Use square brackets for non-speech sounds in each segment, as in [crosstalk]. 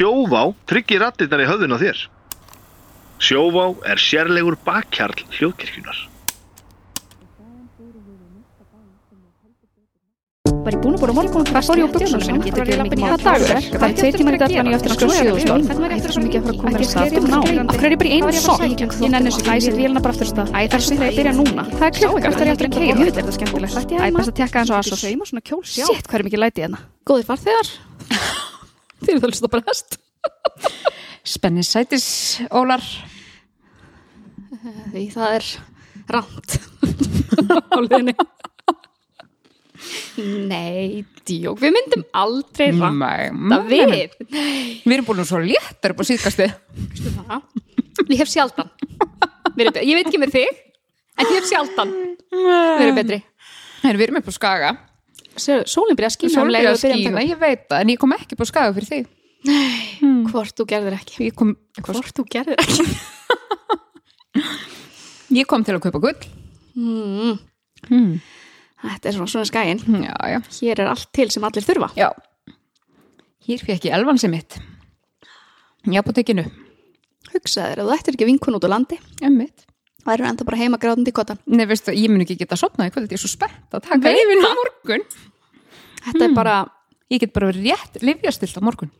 Sjóvá tryggir rattirnar í höfðun á þér. Sjóvá er sérlegur bakkjarl hljóðkirkjunar. Var ég búin að búin að morgun og fór ég á buksum sinum Getur ekki mikið Hvað dagur? Er? Það er tveir tímar í dættan og ég eftir að skoða sjöðustól Þetta er svo mikið að fara að koma að stað? Ná, af hverju er ég bara í einu sokk? Ég nenni þessu set vélina bara aftur af stað. Æ, það er svo þegar ég byrja núna. Það er klukka, það er ég eftir að keira Þetta er þetta skemmtilegt Æ, best að tekka eins og asos Shit, hvað er mikið læti hérna? Góðir farþegar Þið eru það lust að bara hest. Spennis sætis, Ólar. Því það er rámt á liðinni Nei, djók, við myndum aldrei Nei, við. Við erum búin svo léttar upp á síðkastu Ég hef sjaldan. Ég veit ekki með þig En ég hef sjaldan verið betri. Við erum upp á skaga Sólinn byrja að skýna Sólbyrja að skína, ég veit það En ég kom ekki á skaga fyrir þig. Hvort þú gerðir ekki. Kom, Hvort? Þú gerðir ekki. Ég kom [laughs] til að kaupa gull. Mm. hmm. Þetta er svona, svona skæin Já, já, Hér er allt til sem allir þurfa. Já. Hér fekk ég elvansi mitt. Í apotekinu Hugsaðir að þú ættir ekki vinkun út á landi Emmitt Það eru enda bara heima gráðandi í kottan Nei, veistu, ég mun ekki geta sopnað í kvöld Ég er svo spennt að taka yfir á morgun. Þetta er bara Ég get bara verið rétt livjastilt á morgun.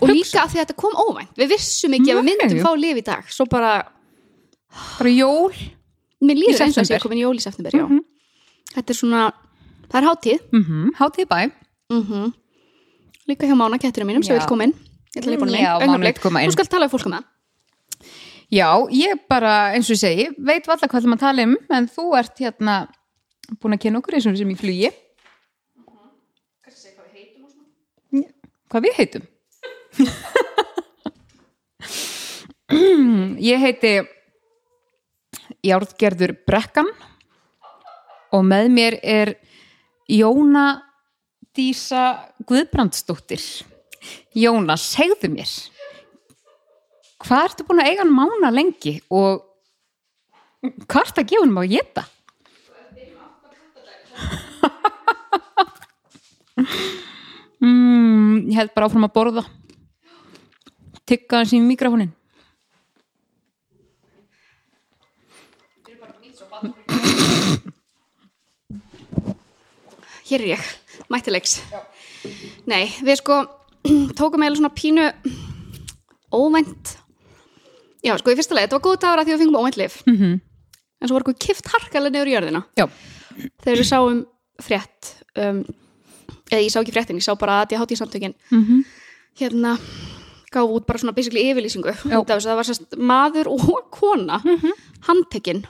Og líka af því að þetta kom óvænt. Við vissum ekki að við Nei. myndum fá lif í dag. Svo bara, Bara jól mér líður eins og september. sé komin í jól í september já. Þetta er svona, það er hátíð. Mm -hmm. Hátíð bæ. Mm Líka hjá Mána ketturinn mínum sem vil koma inn. Ég ætla að inn, vill koma inn. Þú skal tala við fólk um það Já, ég bara, eins og ég segi veit valla hvað það maður tala um en þú ert hérna búin að kynna okkur eins og sem í flugi. Já, Hvað við heitum? [laughs] ég heiti Járgerður Brekkan og með mér er Jóna Dísa Guðbrandsdóttir. Jóna, segðu mér hvað ertu búin að eiga hann mána lengi og hvað ertu að gefa hann á að geta? mm, ég held bara áfram að borða. Tygga hans í mikrofónin Hér er ég, mættilegs Nei, við sko [clears throat] tókum eiginlega svona pínu óvænt Já, sko, í fyrsta leið, þetta var góð dagur að því að við fengum óvænt lif mm -hmm. en svo var eitthvað kift harkalega niður í jörðina. Já, þegar við sáum frétt um, eða ég sá ekki fréttin, ég sá bara að ég hátt í samtökin. Mm hérna gaf út bara svona basically yfirlýsingu. Það var sérst maður og kona Mhm. handtekinn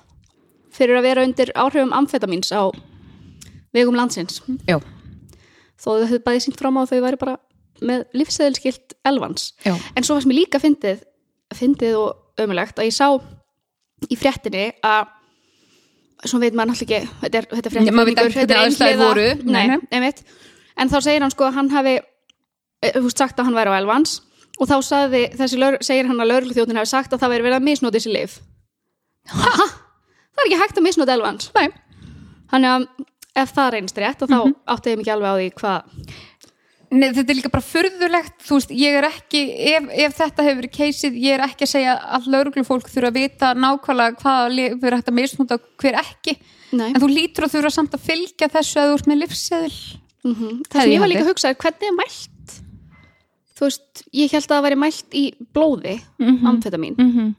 fyrir að vera undir áhrifum amfetamíns á vegum landsins. Já, þó þau höfðu bæði sínt fram á þau væri bara með lífseðilskilt elvans. Já. en svo sem ég líka fyndið fyndið og ömulegt að ég sá í fréttinni að svo veit maður náttúrulega ekki þetta er, þetta er Já, maður veit ekki þetta er einhliða- voru. Nei, einmitt. en þá segir hann sko að hann hafi eh, þú veist, sagt að hann væri á elvans og þá sagði, þessi lög, segir hann að lögregluþjóðin hafi sagt að það væri verið að misnóta þessi lif ha? það er ekki hægt að misnóta elvans Nei. þannig að ef það reynist rétt og þá Mhm. átti ég mikið alveg á því hvað Nei, þetta er líka bara furðulegt, þú veist, ég er ekki, ef, ef þetta hefur verið keisið, ég er ekki að segja að lauruglufólk þurfa að vita nákvæmlega hvað verður hægt að misnúta og hver ekki, Nei. en þú lítur að þurfa samt að fylgja þessu að þú ert með livseðil. Mm -hmm. Það sem ég var líka að hugsa er hvernig er mælt þú veist, ég held að það væri mælt í blóði, Mhm. amfetamin Mm -hmm.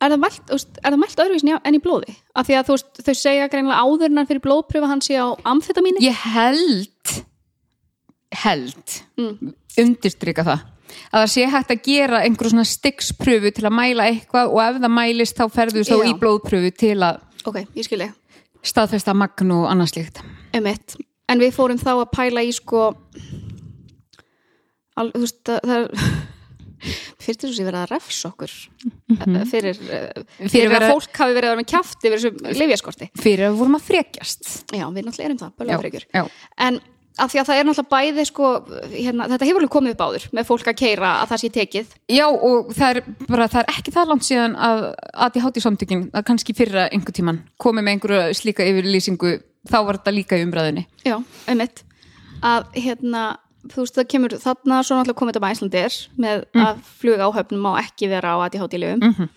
er það mælt, er það mælt öðruvísin en í blóði af því að þú veist, þau segja greinlega áður en hann fyrir blóðpröfa hann sé á amfetamíni Ég held, held, Mm. undirstrika það, að það sé hægt að gera einhverjum svona styggspröfu til að mæla eitthvað og ef það mælist þá ferðu þá Já. í blóðpröfu til að ok, ég skilji, staðfesta magn og annað slíkt. emitt en við fórum þá að pæla í sko al, þú veist, það, það er fyrst þess að ég verið að refs okkur mm fyrir, eh, fyrir, Fyrir að vera- fólk hafi verið að vera með kjafti fyrir þessu lifjaskorti Fyrir að við vorum að frekjast. já, við náttúrulega erum það, bara frekjur já. en af því að það er náttúrulega bæði sko, hérna, þetta hefur alveg komið upp áður með fólk að keira að það sé tekið. Já og það er bara, það er ekki það langt síðan að ADHD samtökin, að kannski fyrra einhver tíman komið með einhverju slíka yfirlýsingu þá var þetta líka í umræðinni já, einmitt. Að hérna þú veist, það kemur þarna svo náttúrulega komið þetta með Æslandir með að fluga áhöfnum má ekki vera á ADHD-lyfum Mhm.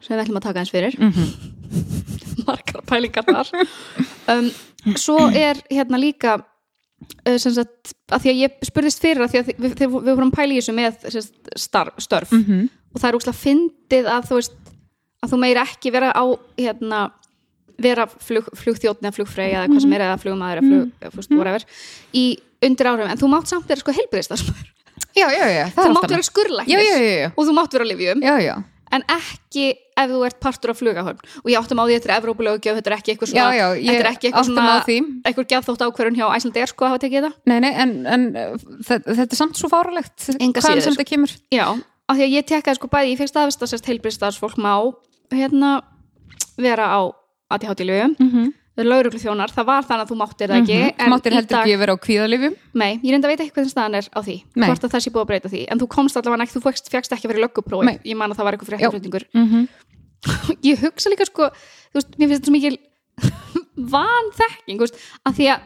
sem við ætlum að taka eins fyrir. [laughs] Margar pælingar þar um, svo er hérna líka sagt, að því að ég spurðist fyrir að því að við, við, við vorum að pæla í þessu með sagt, starf, störf. Mhm. og það er úkslega fyndið að þú veist að þú meir ekki vera á hérna vera flug, flugþjóðn eða flugfrey eða hvað sem er eða flugmaður eða flug, mm. whatever, í undir áhrifum. En þú mátt samt vera sko heilbriðistasmar já, já, já, það þú mátt vera já, og þú mátt vera á já. En ekki ef þú ert partur af flugahörn og ég áttum á því að þetta er Evrópulögjöf þetta er ekki eitthvað Já, svona já, ég þetta er ekki eitthvað svona eitthvað gæðþótt ákverðun hjá Æslandeir sko að hafa tekið þetta. Nei, nei, en, en uh, þetta, er samt svo fáralegt hvaðan sem þetta kemur. Já, af því að ég tekkaði sko bæði ég fekk staðvist að sérst heilbriðstarfsfólk má hérna vera á ADHD-lögum mm Mhm. -hmm. þjónar, það var þannig að þú máttir það ekki Þú en máttir í heldur ekki að vera á kvíðalifjum Nei, ég reynda að veit ekki hvernig staðan er á því Nei. hvort að það sé búið að breyta því en þú komst allavega ekki, þú fegst ekki að vera í lögguprófi Nei. ég man að það var eitthvað Já. fréttaflutningur mm [laughs] ég hugsa líka sko þú veist, mér finnst þetta svo mikil [laughs] vanþekking, þú veist, að því að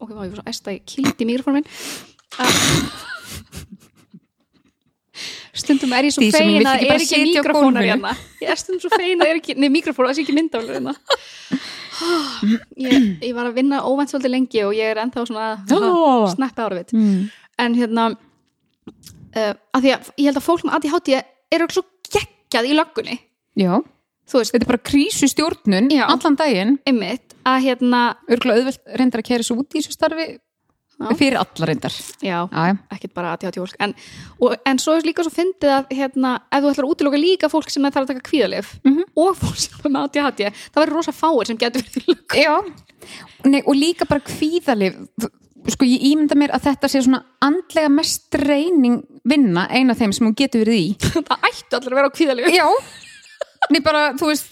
ok, má ég var svo æsta, ég kildi mikrofónin stundum er ég svo vill að er ekki mikrofónar hérna ég er stundum svo fein að er ekki, nei mikrofónar, það sé ekki myndaflur hérna [clears throat] ég, ég var að vinna óvænt svolítið lengi og ég er ennþá svona Ó. snappi ára vitt Mm. en hérna uh, að því að ég held að fólk með ADHD eru svo geggjað í löggunni Já, veist, þetta er bara krísustjórnun Já. allan daginn einmitt að hérna auðvelt reyndar að kæra svo út í þessu starfi. Fyrir alla reyndar. Já, Já, ekkert bara ADHD fólk en, og, en svo er líka svo fyndið að hérna, ef þú ætlar að útiloka líka fólk sem þarf að taka kvíðalif Mhm. og fólk sem er með ADHD það verður rosa fáir sem getur verið í löggu já. Nei, og líka bara kvíðalif sko ég ímynda mér að þetta sé svona andlega mest reyning vinna eina af þeim sem hún getur verið í. [laughs] Það ættu allir að vera á kvíðalif Já, nei bara, þú veist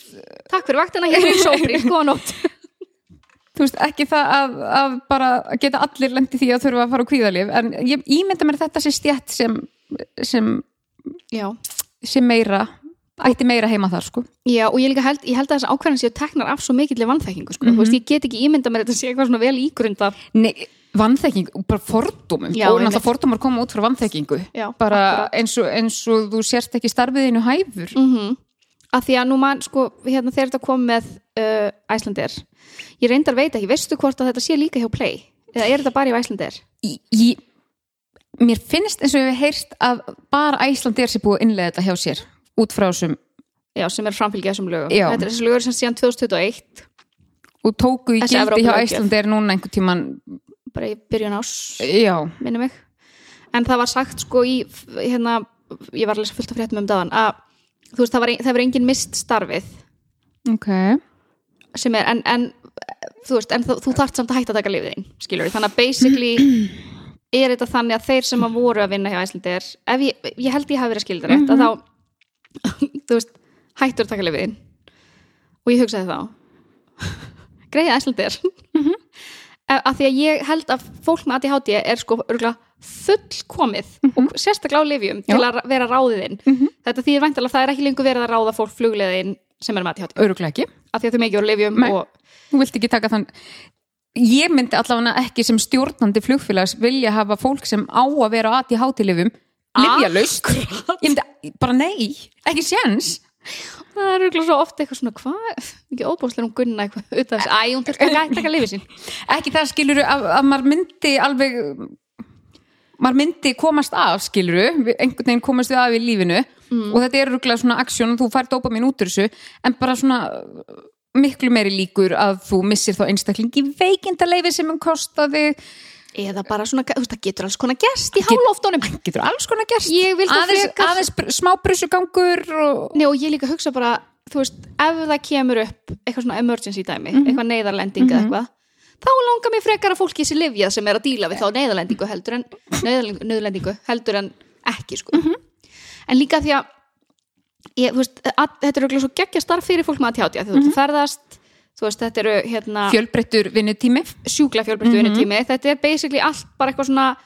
takk fyrir vaktina, hér er sófri, [laughs] góða nótt þú veist, ekki það að, að bara geta allir lendi því að þurfa að fara á kvíðalif en ég ímynda mér þetta sé stjætt sem, sem, sem meira ætti meira heima þar sko. Já, og ég líka held, ég held að þess ákveðin séu teknar af svo mikill vannþekkingu, sko, Mhm. þú veist, ég get ekki ímynda mér þetta sé eitthvað svona vel ígrunda Nei, vannþekking, bara fordómum. Já, og náttúrulega fordómar koma út frá vannþekkingu Já, bara eins og, eins og þú sérst ekki starfiðinu hæfur. Mm að því að nú mann, sko, hérna þegar þetta kom með uh, Æslandir ég reyndar veit ekki, veistu hvort að þetta sé líka hjá Play? Eða er þetta bara Æslandir? í, í, mér finnst eins og ég hef heyrt að bara Æslandi er sér búið að innlega þetta hjá sér út frá þessum Já, sem er framfylgjað þessum lögum. Já. Þetta er þessi lögur sem síðan 2021 og tóku í gildi hjá Evrópulöggjöf. Æslandi er núna einhver tíman bara í byrjun ás, já, minni mig. En það var sagt sko í hérna, ég var að lesa fullt af fréttum um dagan að þú veist, það var, það var engin mist starfið. Ok. Sem er, en, en þú veist, en þú, þarft samt að hætta að taka lifið þín skilur þannig að basically [clears throat] er þetta þannig að þeir sem að voru að vinna hjá Æslandir ef ég, ég held ég hafi verið skildar rétt að þá [laughs] þú veist, hættur að taka lifið þín. Og ég hugsaði þá [laughs] greiði Æslandir mm að því að ég held að fólk með ADHD er sko örgulega fullkomið og sérstaklega á lifjum til að vera ráðiðinn þetta þýðir væntalega að það er ekki lengur verið að ráða fólk flugleðin sem er með ADHD öruglega ekki, af því að þau mikið voru lifjum og þú vilt ekki taka þann ég myndi allavega ekki sem stjórnandi flugfélags vilja hafa fólk sem á að vera á ADHD-lifum livjalaust ég myndi bara nei, ekki séns. Það er örgulega svo oft eitthvað svona hvað, ekki óbúslega um gunna eitthvað [laughs] utan þess, æ, hún þurfti að taka lifið sín. Ekki það skiluru að, að maður myndi alveg maður myndi komast af skiluru einhvern veginn komast við af í lífinu. Og þetta er rúglega svona aksjón og þú fær dopa mín út úr þessu. En bara svona miklu meiri líkur að þú missir þá einstaklingi veikindaleifi sem hann kostaði eða bara svona, þú veist, það getur alls konar gerst í hálóftónum getur alls konar gerst aðeins, aðeins smá brusugangur og... Nei, og ég líka hugsa bara, þú veist, ef það kemur upp eitthvað svona emergency dæmi, Mhm. eitthvað neyðarlending eða eitthvað, þá langar mér frekar að fólki sé lifjað sem er að díla við þá neyðarlendingu heldur en neyðarlendingu, heldur en ekki, sko. Mhm. En líka því að, ég, veist, að, þetta er örugglega svo geggja starf fyrir fólk með að tjáti, þú veist, þú ferðast, þú veist, þetta eru hérna fjölbreyttur vinnutími. Sjúkla fjölbreyttu Mhm. mm tími, þetta er basically allt bara eitthvað svona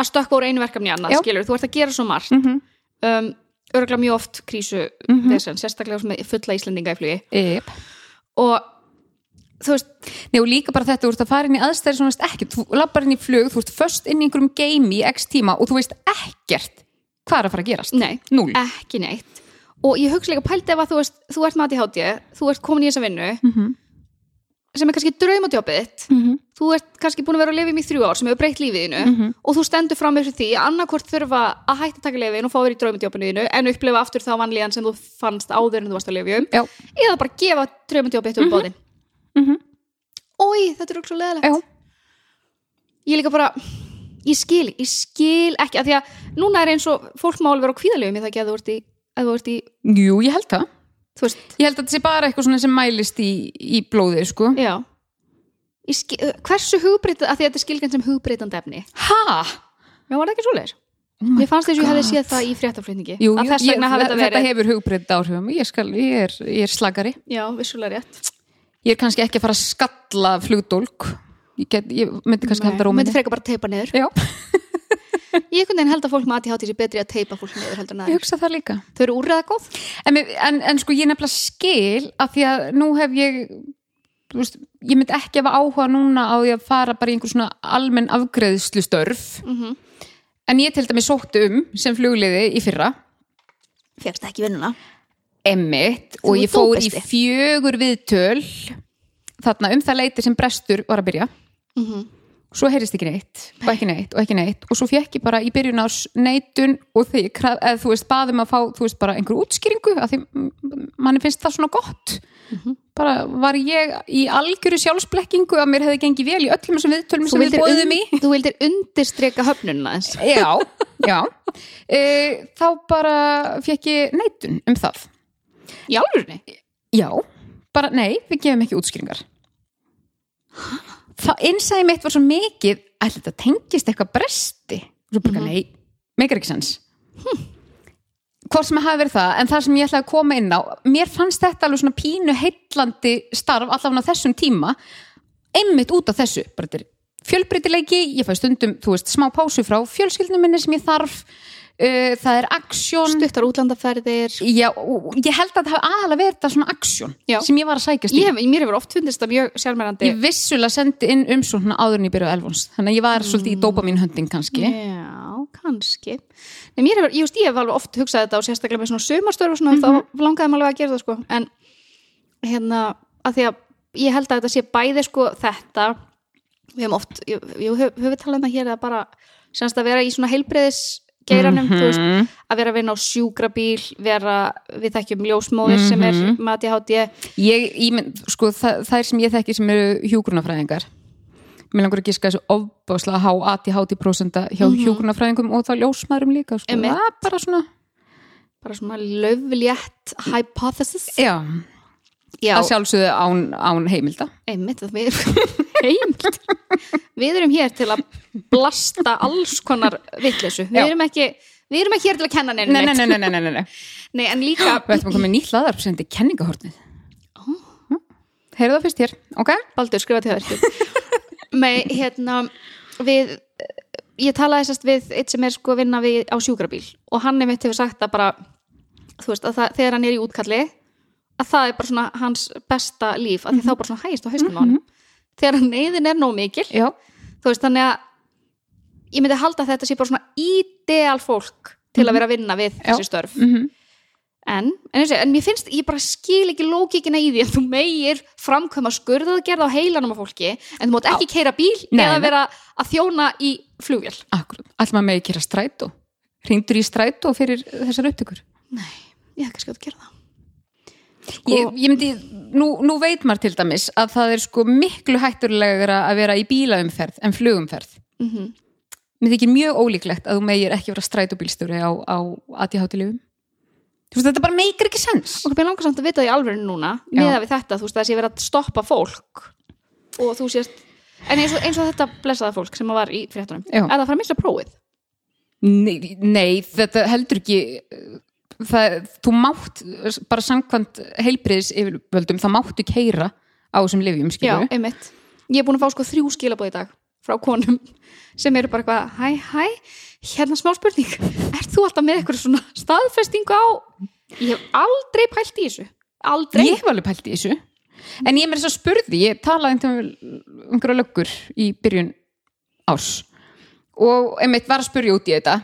að stökka úr einu verkefni annað, skilur, þú ert að gera svo margt. Mhm. um, örgulega mjög oft krísu mm sérstaklega með fulla Íslendinga í flugi. Yep. og þú veist, Nei, og líka bara þetta, þú veist að fara inn í aðstæður sem þú veist ekkert, þú lappar inn í flug, þú veist först inn í einhverjum game í x tíma og þú veist ekkert hvað er að fara að gerast. Nei, Núll. ekki neitt og ég hugsa líka pældi ef að þú veist þú ert með ADHD, þú ert komin í þessa vinnu Mhm. sem er kannski draumadjópið þitt Mhm. þú ert kannski búin að vera að lifa í mig í þrjú ár sem hefur breytt lífiðinu Mhm. og þú stendur fram með því að annarkvort þurfa að hætta að taka lifin og fá verið í draumadjópinu þínu en upplifa aftur þá vanlíðan sem þú fannst áður en þú varst að lifjum Já, eða bara gefa draumadjópið um bóðin Mhm. Ói, þetta er okkur svo leðilegt ég líka bara ég skil, ég skil ekki að því að núna er eins og fólk má alveg vera á kvíðalöfum ég það ekki að þú ert í, að þú ert í jú, ég held það. Ég held að þetta sé bara eitthvað svona sem mælist í, í blóðið, sko. Já. Skil, hversu hugbreytað, að því að þetta er skilgjönd sem hugbreytandi efni. Ha? Já, var það ekki svoleiðis? Oh my Mér fannst þess að ég hefði séð það í fréttaflutningi. Jú, að jú, ég, þetta verið hefur hugbreytt áhrifum. Ég, skal, ég, er, ég er slagari Já, vissulega rétt. Ég er kannski ekki að fara að skalla flugdólk. Ég, get, ég myndi kannski halda Myndi róminni frekar bara teipa niður. Já, [laughs] Ég einhvern veginn held að fólk með ADHD sé betri að teipa fólk niður heldur en ég aðeins hugsa það líka. Þau eru úrreða góð en, en, en sko ég nefnilega skil að því að nú hef ég þú veist, ég myndi ekki hafa áhuga núna á því að fara bara í einhver svona almenn afgreðslu störf mm en ég til dæmis sótt um sem flugliði í fyrra. Fegst ekki vinnuna. Emmitt og ég fór í fjögur viðtöl þarna um það leiti sem brestur var að byrja. Mm -hmm. Svo heyrist ekki neitt og ekki neitt og ekki neitt og svo fekk ég bara í byrjun ás neitun og kraf- eða þú veist, baðum að fá þú veist, bara einhver útskýringu að því mm, manni finnst það svona gott. Bara var ég í algjöru sjálfsblekkingu að mér hefði gengið vel í öllum þessum viðtölum sem við bóðum í? Þú vildir undirstreka höfnununa eins [laughs] já, já. E, þá bara fekk ég neitun um það. Álurni? já, bara nei, við gefum ekki útskýringar það innsæði mitt var svo mikið að þetta tengist eitthvað bresti. Og svo bara nei, meikar ekki sens hvort sem hafi verið það en það sem ég ætlaði að koma inn á mér fannst þetta alveg svona pínu heitlandi starf allavega á þessum tíma einmitt út af þessu. Er fjölbreytileiki, ég fæ stundum þú veist, smá pásu frá fjölskyldnum minni sem ég þarf uh, það er aksjón Stuttar útlandaferðir. Já, ég held að það hafi aðalega verið þetta svona aksjón sem ég var að sækjast í. Ég, Mér hefur oft fundist það mjög sjálfmærandi Ég vissulega sendi inn um svona áður en ég byrjuði elvons þannig að ég var svolítið í dopamin hönding kannski. Já, kannski. Nei, hefur, ég, veist, ég hef alveg oft hugsað þetta og sérstaklega með svona sumarstörf og svona, þá langaði maður alveg að gera það sko. En hérna, að því að ég held að þetta sé bæði sko þetta. Við hefum oft, ég, ég höf, höfum við talað um það hér að bara, semst að vera í svona heilbreyðis geiranum, þú veist, að vera að vinna á sjúkrabíl, vera við þekkjum ljósmóðir sem er með ADHD ég, ímynd, sko, það, það er sem ég þekki sem eru hjúgrunafræðingar mér langur að giska þessu ofbáslega há ADHD prósenta hjá mm hjúgrunafræðingum og þá ljósmaðurum líka sko. Það er bara svona bara svona löflétt hypothesis. Já, Já, að sjálfsögðu án, án heimilda. Einmitt við [laughs] erum heimt við erum hér til að blasta alls konar vitleysu. Við Já. erum ekki við erum ekki hér til að kenna neina nei, nei, neitt. nei, nei, nei, nei, nei. Nei, [laughs] en líka [gasps] við ætlum að koma með nýtt laðar sem þetta er kenningahortið heyrðu það fyrst hér, ok? Baldur skrifa til þér. [laughs] Með hérna við ég talaði sérst við eitt sem er sko að vinna við á sjúkrabíl. Og hann er mitt hefur sagt að bara þú veist að það, þegar hann er í útkalli að það er bara svona hans besta líf að því þá bara svona hægist á haustum á hann þegar neyðin er nóg mikil Já, þú veist þannig að ég myndi halda þetta sé bara svona ideal fólk til að vera að vinna við þessi störf. Mhm. en, en, ég- en mér finnst ég bara skil ekki lókikina í því að þú meir framkvæma skurðaðgerð á heilanum á fólki en þú mátt ekki keira bíl Nei, eða nei. vera að þjóna í flugvél. Akkurat, alltaf maður með ekki að strætó? Hringdur í strætó fyrir þessar upptökur? Ég hef kannski átt að gera það ég, ég myndi, nú, nú veit maður til dæmis að það er sko miklu hætturlegra að vera í bílaumferð en flugumferð. Mm -hmm. mér þykir mjög ólíklegt að þú megir ekki vera strætóbílstjóri á, á ADHD-lifum þú veist, þetta bara meikir ekki sens. Og mér langar samt að vita það í alveg núna með við þetta, þú veist, það sé verið að stoppa fólk og þú sést en eins og, eins og þetta blessaða fólk sem var í fréttunum, er það að fara að missa prófið? nei, nei, þetta heldur ekki það, þú mátt bara samkvæmt heilbriðis yfirvöldum, það máttu keira á þessum lifjum, Já, skilur einmitt. Ég er búin að fá sko þrjú skilabóð í dag frá konum sem eru bara eitthvað, hæ, hæ, hérna smá spurning, ert þú alltaf með eitthvað svona staðfestingu á? Ég hef aldrei pælt í þessu, aldrei. ég hef alveg pælt í þessu en ég með þess að spurði, ég talaði um einhverja löggur í byrjun árs og einmitt var að spurja út í þetta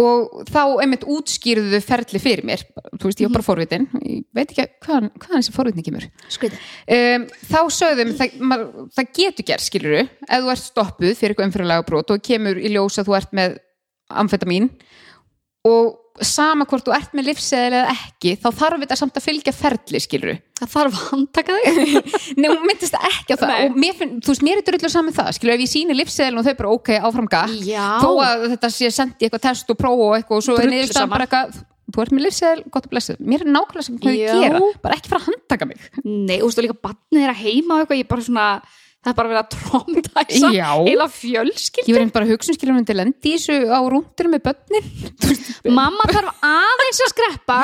og þá einmitt útskýrðu þau ferli fyrir mér. Þú veist, ég var bara forvitin. Ég veit ekki hvaðan, hvaðan þessi forvitni kemur. Um, þá sögðum það, mað, það getur gerð skiluru ef þú ert stoppuð fyrir eitthvað umfyrirlega brot og kemur í ljós að þú ert með amfetamín og sama hvort þú ert með livseðil eða ekki þá þarf þetta samt að fylgja ferli skiluru Það þarf að handtaka þig. [laughs] Nei, hún myndist ekki á það Nei. og mér finn, þú veist, mér er drullu saman það skilur, ef ég sýni livseðil og þau bara ok, áfram gakk Já. þó að þetta sé sendi eitthvað test og prófa og eitthvað og svo er Drullu niðurstaðan sama. bara eitthvað þú ert með livseðil, gott að blessa mér er nákvæmlega sem hvað ég Já. gera, bara ekki fara að handtaka mig Nei, og þú veist, og líka barnið er að heima og eitthvað, ég bara svona, það er bara verið að tromtæsa Já. heila fjölskyld. ég verið bara að hugsa um hún til lendi í þessu á rúndur með börnin [laughs] Mamma þarf aðeins að skreppa,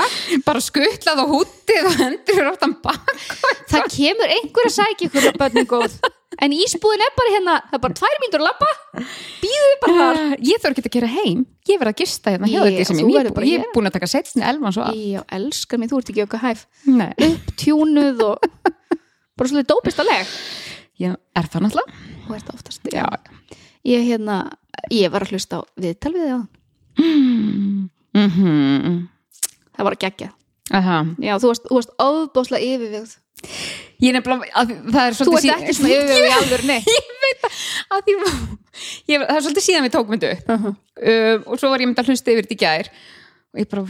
bara skuttlað og hútið og hendur er oftan bak það kemur einhver að sækja ykkur að börnin góð. En ísbúðin er bara hérna, það er bara tvær mínútur að labba, býðu bara þar. ég þarf ekki að gera heim ég verið að gista hérna hjá þetta sem ég, að ég, er búin að taka setni elvan svo að Já, elskar mig, þú ert ekki auka hæf. Upptjúnuð og bara svolítið dópist að leg. Ég er það náttúrulega Þú ert oftast. já, Ég hérna, ég var að hlusta á viðtal við það. mhm Það var að gegja. Aha. Já, þú varst, þú varst ofbóðslega yfirvið. Ég nefnilega, að, það er Þú svolítið ert ekki svona yfirvið í [laughs] alveg, nei. Ég veit að, að því, ég, það er svolítið síðan við tókum þetta upp Uh-huh. um, og svo var ég myndi að hlusta yfir þetta í gær og ég bara,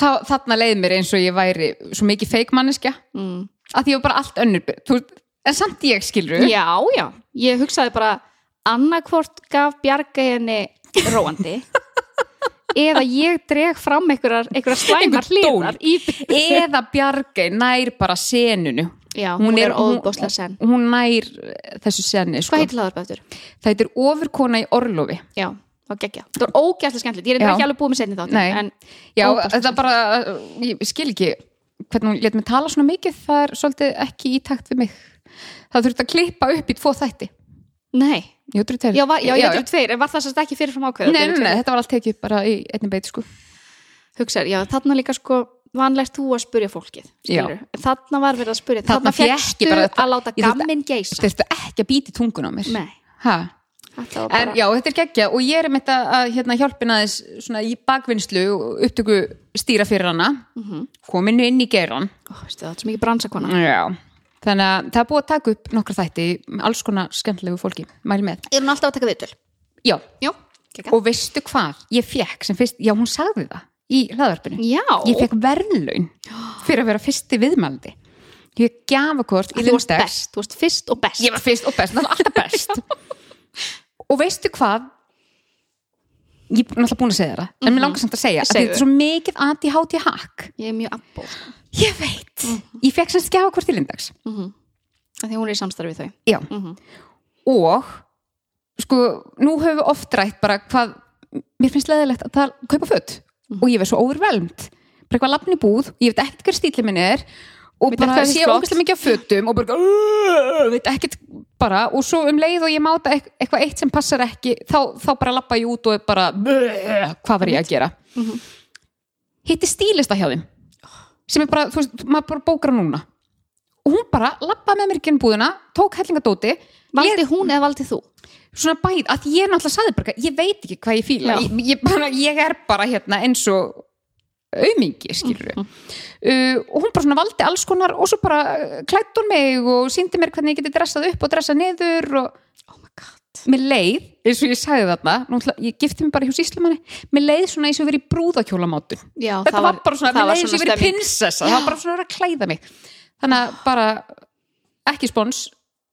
það, þarna leið mér eins og ég væri svo mikið feik manneskja Mm. að því ég var bara allt önnur þú, veist, en samt ég skilur Já, já, ég hugsaði bara annarkvort gaf bjarga henni róandi [laughs] eða ég dreg fram einhverjar, slæmar hliðar eða Bjargei nær bara senunu Já, hún, er óbóðslega senn hún, hún nær eh, þessu seni sko. Hvað heitir hlaðarp eftir? það heitir ofurkona í orlofi. Já, þá geggja Það var ógæslega skemmtilegt, ég er ekki alveg búið með senni en Já, Óbært. þetta bara, ég skil ekki hvernig hún let mig tala svona mikið. Það er svolítið ekki í takt við mig það þurfti að klippa upp í tvo þætti. Nei, Jú, já, já, já, eru tveir. En var það sérst ekki fyrirfram ákveð Nei, nei, nei, þetta var allt tekið bara í einnig beiti sko. Hugsaði, já, þarna líka sko vanlegt þú að spurja fólkið þarna var verið að spurja Þarna þarna þetta- að láta gamminn geisa Þurfti ekki að býti tungun á mér. En já, þetta er geggja og ég er með þetta að hérna, hjálpina þess svona í bakvinnslu og upptöku stýra fyrir hana. Mhm. kominu inn í geiran Ó, veistu, það er svo mikið bransakona Já Þannig að það er búið að taka upp nokkra þætti alls konar skemmtilegu fólki, mæli með. Er hún alltaf að taka viðtöl? Já, Já, og veistu hvað, ég fekk sem fyrst, já hún sagði það í hlaðvarpinu. Já, ég fekk verðlaun fyrir að vera fyrsti viðmældi ég fekk gjafakort í þú varst best, þú varst fyrst og best. Ég var fyrst og best, það var alltaf best. [laughs] Og veistu hvað ég er náttúrulega búin að segja það en mér langar samt að segja að þetta er svo mikið ADHD hack. Ég er mjög abbó sko. ég veit, ég fekk semst gjafakort í Lindex af Því hún er í samstarfi við þau. Já, og sko, nú höfum við oft rætt bara hvað, mér finnst leðilegt að það kaupa föt. Og ég verð svo overwhelmed. Bara eitthvað lafn í búð, ég veit ekkert hver stíli minn er. Og bara sé ógæslega mikið af fötum og bara, veit ekkert bara og svo um leið og ég máta eit- eitthvað eitt sem passar ekki, þá, þá bara lappa ég út og er bara, hvað var ég að gera? Hitti stílista hjá þeim sem er bara, þú veist, maður bara bókar núna. Og hún bara lappaði með mér ekki inn búðina, tók hellingadóti. Valdi hún eða valdi þú? svona bæð, að ég náttúrulega saði bara, ég veit ekki hvað ég fíla. Ég, ég, bara, ég er bara hérna eins og aumingi, skilur Mhm. uh, og hún bara svona valdi alls konar og svo bara uh, klætt hún mig og síndi mér hvernig ég geti dressað upp og dressað niður og Oh my god. Mér leið, eins og ég sagði þarna náttúrulega, ég gifti mig bara hjá síslumanni mér leið svona eins og verið brúðakjólamátun þetta það var, bara svona, mér var leið eins og verið prinsessa það var bara svona að klæða mig. Þannig að bara ekki spons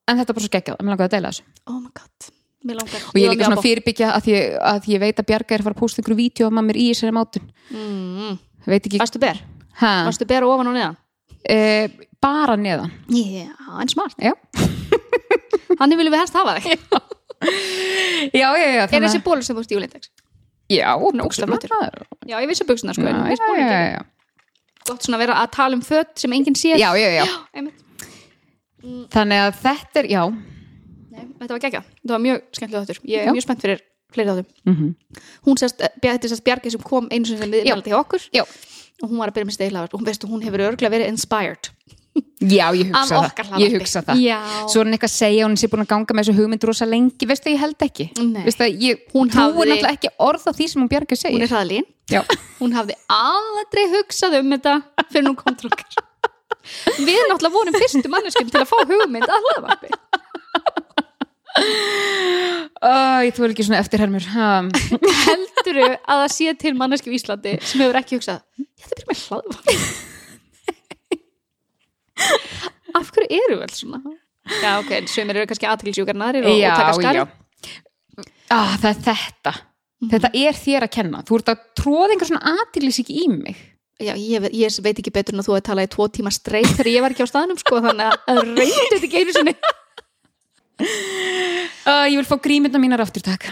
en þetta bara svo geggjað, að mér langaði að deila þessu. Oh my god. Mér langar og ég er líka svona fyrirbyggja að ég, að ég veit að Bjarga er að fara að pósta ykkur vídeo um að mér í þessari mátun. Mm. Veit ekki, Varstu ber? ha, Varstu ber ofan og neðan? e, bara neðan Já, en smart já, [laughs] Þannig viljum við helst hafa þig [laughs] já, já, já Er þessi bólur sem ert í Ulindex? já, er buxurnar. Já, ég vissi buksuna sko já, já, já, já. Gott svona að vera að tala um föt sem enginn sér já, já, já. [gasps] einmitt. þannig að þetta er, já Nei, Þetta var geggja, þetta var mjög skemmtilega þáttur Ég er Já. mjög spennt fyrir fleiri þáttum mm Hún sérst, eh, þetta er sérst Bjargi sem kom einu sinni sem viðmældi hjá okkur. Já, og hún var að byrja með steglaðar og hún veist hún hefur örglega verið inspired. Já, ég hugsa það, ég hugsa það. Svo er hann eitthvað að segja hún sé búin að ganga með þessu hugmynd rosa lengi, veistu ég held ekki. Veistu að ég Hún hafði- náttúrulega ekki orð á því sem hún Bjarga segir. Hún er hraðlín. Já, [laughs] Hún hafði aldrei hugsað um þetta fyrir hún kom til okkar. Við náttúrulega vorum fyrstu manneskjum til að fá hugmynd að hlaðvarpi Æ, þú er ekki svona eftirhermur ha. [laughs] Helduru að það sé til manneskjum í Íslandi sem hefur ekki hugsað Ég ætla að byrja með hlaðvarpi [laughs] Af hverju eru vel svona? Já, ok, sömur eru kannski aðtilsjúkar narir og, og taka skari já. Ah, Það er þetta. Þetta er þér að kenna. Þú ert að tróða einhver svona aðtilis ekki í mig. Já, ég, ég veit ekki betur en að þú hefði talað í tvo tíma streit þegar ég var ekki á staðnum sko, þannig að reyndu þetta ekki einu sinni [laughs] uh, Ég vil fá grímynda mínar aftur takk.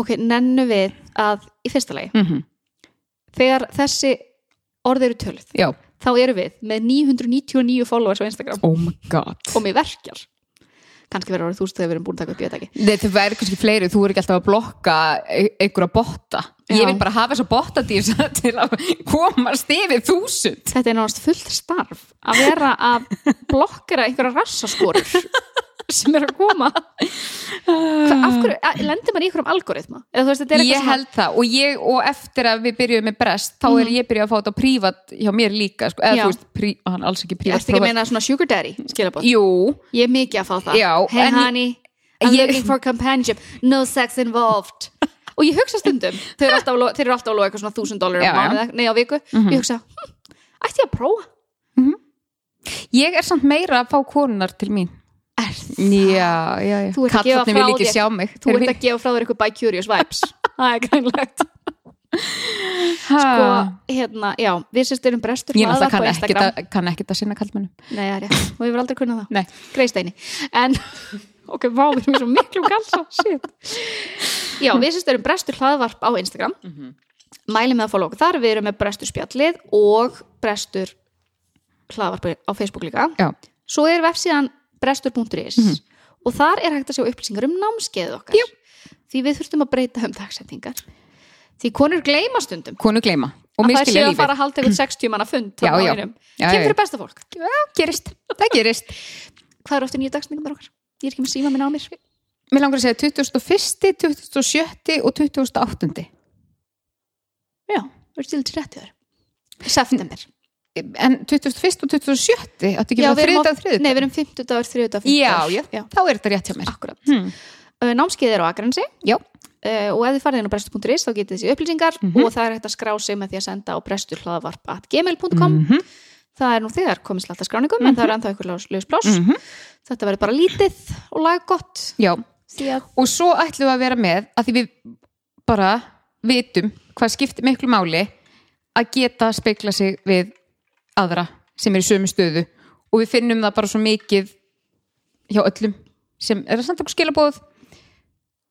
Ok, nennu við að í fyrsta lagi, mm þegar þessi orð eru töluð, Já, þá eru við með 999 followers á Instagram. Oh my god. Og með verkjar. Kannski verður orðið þúsund þegar við erum búin að taka upp í þetta ekki það væri kannski fleiri, þú er ekki alltaf að blokka e- einhverja botta. Ég vil bara hafa þessa bottadýr [laughs] til að komast yfir þúsund. Þetta er náttúrulega fullt starf að vera að blokkera einhverja rassaskorur [laughs] sem er að koma. Hva, af hverju, að- lendir maður í einhverjum algoritma? Veist, Ég held það og, ég, og eftir að við byrjuðum með brest þá er ég byrjuð að fá þetta prívat hjá mér líka sko, eða þú veist, prí, hann alls ekki Ég prívat ætti ekki að meina svona sugar daddy skilabóð Jú, Ég er mikið að fá það. Já, Hey ég- honey, I'm ég- looking for companionship. No sex involved. Og ég hugsa stundum [laughs] Þeir eru alltaf, að lo- þeir eru alltaf að lofa eitthvað svona þúsund dólar á mánuði, nei á viku. Ég hugsa, hm, ætti ég að prófa? Ég er samt meira að fá konunar til mín Er Já, já, já. Þú ert að gefa Kallarnir vil ekki sjá mig. Þú ert að gefa frá þér eitthvað by curious vibes. [laughs] Það er grænlegt. Sko, hérna, já, við sérst erum brestur Ég náttúrulega kann á ekkert Instagram. að, kann ekkert að sinna kallmennum Nei, það er rétt, og við verðum aldrei kunnað það. Nei. Greisteini En, [laughs] ok, vá, við erum svo miklu galsa Shit. Já, við sérst erum brestur hlaðvarp á Instagram. Mælum með að okkur þar. Við erum með brestur spjallið og brestur hlaðvarp á Facebook líka. Já, Svo er vefsíðan brestur.is og þar er hægt að sjá upplýsingar um námskeiðu okkar. Jú. Því við þurftum að breyta um dagsetningar. Því konur gleyma stundum. Konu gleyma. Og að það séu að fara að halda eitthvað 60 manna fund Kemur fyrir besta fólk. Já, gerist, það gerist. Hvað eru ofta nýju dagsningar okkar? Ég er ekki með síma minna á mér. Mér langar að segja 21. 27. og 28. Já, við erum til til rétti þar. September En 21. og 27. áttu ekki Já, bara við erum þriðdag á- og þriðdag Nei, við erum 50 dagur, 30 dagur, 50 Já, já, já, þá er þetta rétt hjá mér hmm. uh, Námskeið er á Akransi Já, uh, og ef þið farið inn á brestu.is þá getið þessi upplýsingar Mhm. og það er hægt að skrá sig með því að senda á bresturhlaðvarp.gmail.com Mhm. Það er nú þegar komið slatta skráningum en það er ennþá ykkur laus pláss Mhm. Þetta verður bara lítið og laggott já því að og svo ætlum við að vera með að því við bara vitum hvað skiptir miklu máli að geta speikla sig við aðra sem er í sömu stöðu. Og við finnum það bara svo mikið hjá öllum sem er að senda okkur skilabóð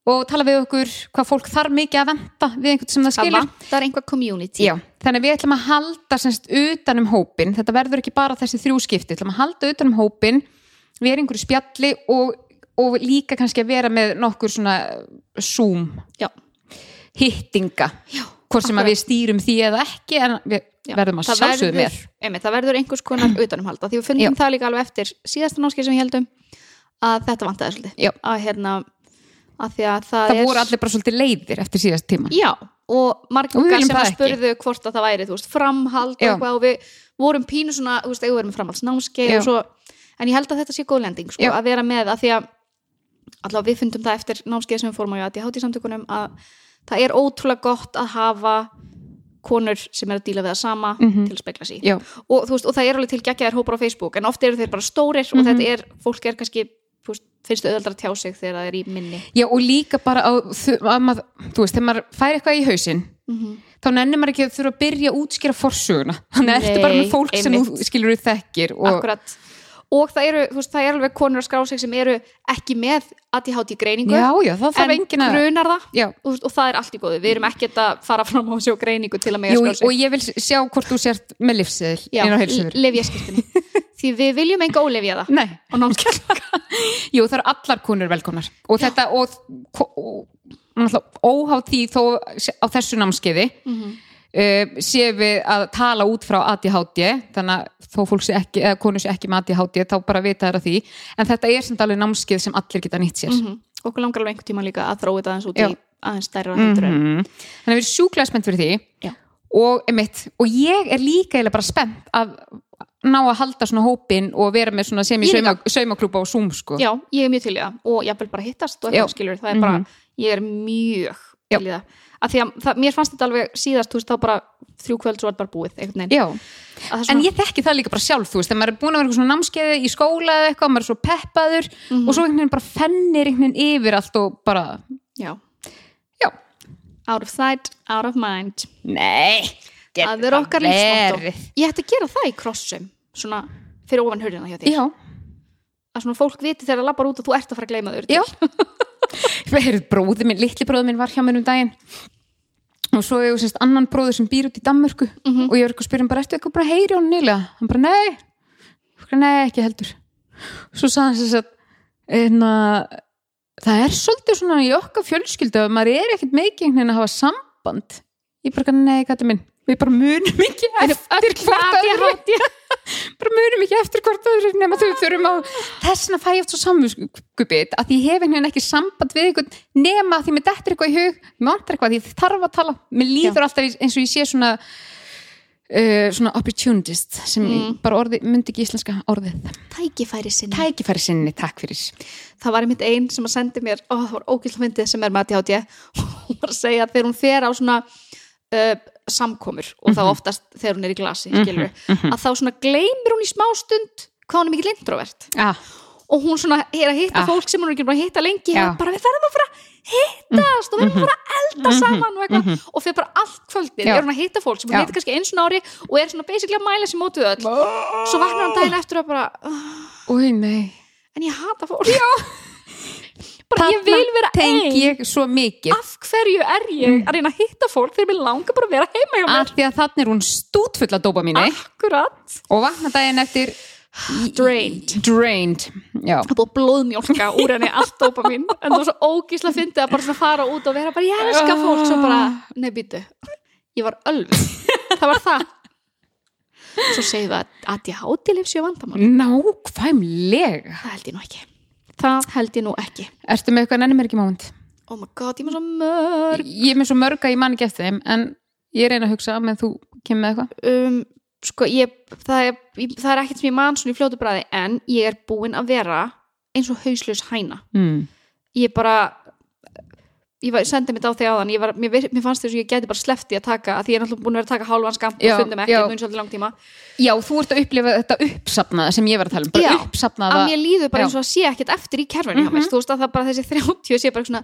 og tala við okkur hvað fólk þarf mikið að venda við einhvern sem það það skilur vantar einhver community. Já, þannig að við ætlum að halda semst utan um hópin, þetta verður ekki bara þessi þrjú skipti, við ætlum að halda utan um hópin við erum einhverju spjalli og, og líka kannski að vera með nokkur svona zoom Já. hittinga. Hvort sem að við stýrum því eða ekki en við verðum að sjálfsögðu með einmitt, það verður einhvers konar [clears throat] utanumhalda því við fundum það líka alveg eftir síðasta námskeið sem við heldum að þetta vantaði svolítið Já. að hérna að að það, það er voru allir bara svolítið leiðir eftir síðast tíma já, og viljum sem að spurðu hvort að það væri veist, framhald og Já. eitthvað og við vorum pínu svona, þú veist, eigum við erum með framhaldsnámskeið Já. svo, en ég held að þetta sé góð lending sko, Já. að vera með að því að allavega við fundum það eftir námskeið sem við fórum á að það er ótrúlega gott að hafa konur sem er að díla við það sama Mhm. til að spekla Já, og, veist, og það er alveg til geggjaðar hópar á Facebook en oft eru þeir bara stórir og Mhm. þetta er, fólk er kannski finnst öðvöldar að tjá sig þegar það er í minni Já, og líka bara á, að maður, þú veist, þegar maður fær eitthvað í hausinn þá nennir maður ekki að þurfa að byrja að útskýra forsöguna, þannig að Nei, ertu bara með fólk sem einmitt. þú skilur þú þekkir og, akkurat og það eru, veist, það er alveg konur að skrá sig sem eru ekki með ADHD greiningu Já, já, en engin að grunar það. Já, og, og það er allt í góðu, við erum ekkert að fara fram á sjó greiningu til að mega skrá sig. og ég vil sjá hvort þú sért með Já, heilsuður lifjaskiptinni [laughs] því við viljum enga ólifja það Nei, og námskeið jú, það eru allar konur velkonar og þetta, og, og, og óháð því þó á þessu námskeiði Mhm. Uh, séum við að tala út frá ADHD þannig að þó fólk sé ekki eða konu sé ekki með ADHD þá bara vita þær að því en þetta er sem alveg námskeið sem allir geta nýtt sér Mhm. okkur langar alveg einhvern tíma líka að þróa þetta aðeins út Já. í aðeins stærra heldur en -hmm. þannig að við erum sjúklega spennt fyrir því Já. og, einmitt, og ég er líka eiginlega bara spennt að ná að halda svona hópin og vera með svona sem í saumaklúpa og Zoom sko. já, ég er mjög til í það og ég vil bara hittast og Já. það er bara Mhm. ég er mjög Já. til í það að því að það, mér fannst þetta alveg síðast þú veist þá bara þrjú kvöld svo er bara búið er en svona- ég þekki það líka bara sjálf þú veist, þegar maður er búin að vera eitthvað svona námskeiði í skóla eða eitthvað, maður er svo peppaður Mhm. og svo einhvern veginn bara fennir einhvern veginn yfir allt og bara, já, já. Out of sight, out of mind. Nei, það er okkar lífsmáttu ég ætti að gera það í krossum svona fyrir ofan hurðina hjá Já, að svona fólk viti þegar það lappar út og þú ert að fara að gleyma þur já. [laughs] Heyrðu, bróði minn, litli bróði minn var hjá mér um daginn og svo er ég semst annan bróður sem býr út í Danmörku. Mhm. og ég er eitthvað að spyrja hann bara, ertu eitthvað bara að heyri hún nýlega? Hann bara, nei. Nei, ekki heldur. Svo sagði hann sem sagt en að það er svolítið svona í okkar fjölskyldu að maður er ekkert einhvern veginn að hafa samband. Ég bara, nei, gæti minn við bara munum ekki eftir hvort öðru [laughs] bara munum ekki eftir hvort öðru nema þau þurfum á þessna fæ ég oft svo samviskubit að ég hef einhvern veginn ekki samband við einhvern nema því mér dettur eitthvað í hug mér vantar eitthvað ég þarf að tala. Mér líður alltaf eins og ég sé svona uh, svona opportunist sem mm. bara orði, myndi ekki íslenska orðið. Tækifæri sinni. Tækifæri sinni, takk fyrir. Það var einmitt ein sem að sendi mér ó, það var ógæslega fyndið sem er með ADHD [laughs] hún var að segja að þegar hún fer á svona uh, samkomur og þá oftast þegar hún er í glasi skilur, að þá svona gleymir hún í smástund hvað hún er mikið introvert. Ah, og hún svona er að hitta Ah. fólk sem hún er ekki búin að hitta lengi og bara við verðum að fara að hittast og við verðum að fara að elda saman og og fyrir bara allt kvöldið Já. er hún að hitta fólk sem hún Já. hitta kannski eins og ári og er svona basically að mæla sér mótið öll. Svo vaknar hann daginn eftir og bara "Ah, Új, nei. En ég hata fólk. [laughs] bara ég vil vera tengi ein. ég svo mikið. Af hverju er ég að reyna að hitta fólk? Þegar mér langar bara að vera heima hjá mér. Af því að þannig er hún stútfull að dópa mínu akkurat. Og vakna daginn eftir Drained. drained já, það búið að blóðmjólka úr henni allt dópa mín [laughs] en það var svo ógísla fyndið að bara fara út og vera bara ég elska fólk svo bara, nei býtu ég var ölv, [laughs] það var það. Svo segir við að að ég háti lifsjö vandamál. Nákvæmlega. Það held ég nú ekki það held ég nú ekki. Ertu með eitthvað ekki moment? Oh my god, ég er með svo mörg. Ég er með svo mörg að ég man ekki eftir þeim en ég reyna að hugsa með þú kemur með eitthvað. Um, sko, ég, það, er, það er ekkert sem ég man svona í fljótu bræði en ég er búin að vera eins og hauslaus hæna. Mm. ég bara ég var, sendi mitt á því áðan ég var, mér, mér fannst þess að ég geti bara slefti að taka að því ég er náttúrulega búin að vera að taka hálfan skamt Já, og fundum ekki, mun svolítið lang tíma já, þú ert að upplifa þetta uppsafnaða sem ég var að tala um bara Já, uppsafnaða að mér líður bara Já. Eins og að sé ekkert eftir í kerfinu hjá mér, þú veist að það bara þessi 30 sé bara svona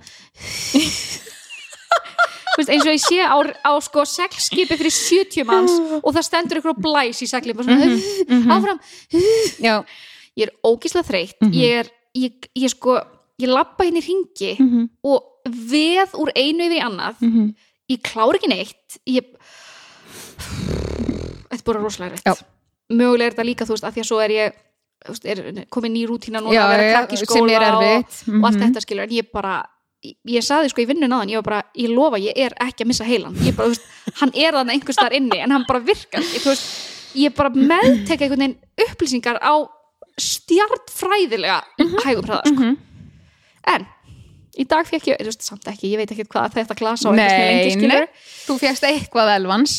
veist, eins og ég sé á, á sko seglskipi fyrir 70 manns og það stendur ykkur á blæs í seglið bara svona, Mhm. áfram já, ég er ógíslega þreytt Mhm. ég er, ég, ég sko ég lappa hérna í ringi Mhm. og veð úr einu yfir í annað Mhm. ég klára ekki neitt ég þetta er bara rosalega rétt mögulega er þetta líka þú veist að því að svo er ég veist, er komin ný rútína núna Já, að vera krakk í skóla er og, erfitt. og allt Mhm. þetta skilur en ég bara ég, ég saði sko í vinnun aðan, ég var bara ég lofa, ég er ekki að missa heilan ég bara, þú veist, hann er þannig einhvers þar inni en hann bara virkar ég, veist, ég bara meðteka einhvern veginn upplýsingar á stjartfræðilega hægum hraða sko. Mhm. en í dag fekk ég, veist, samt ekki ég veit ekki hvað þetta klasa á einhvers með lengi nei, skilur nei, þú fegst eitthvað elvans.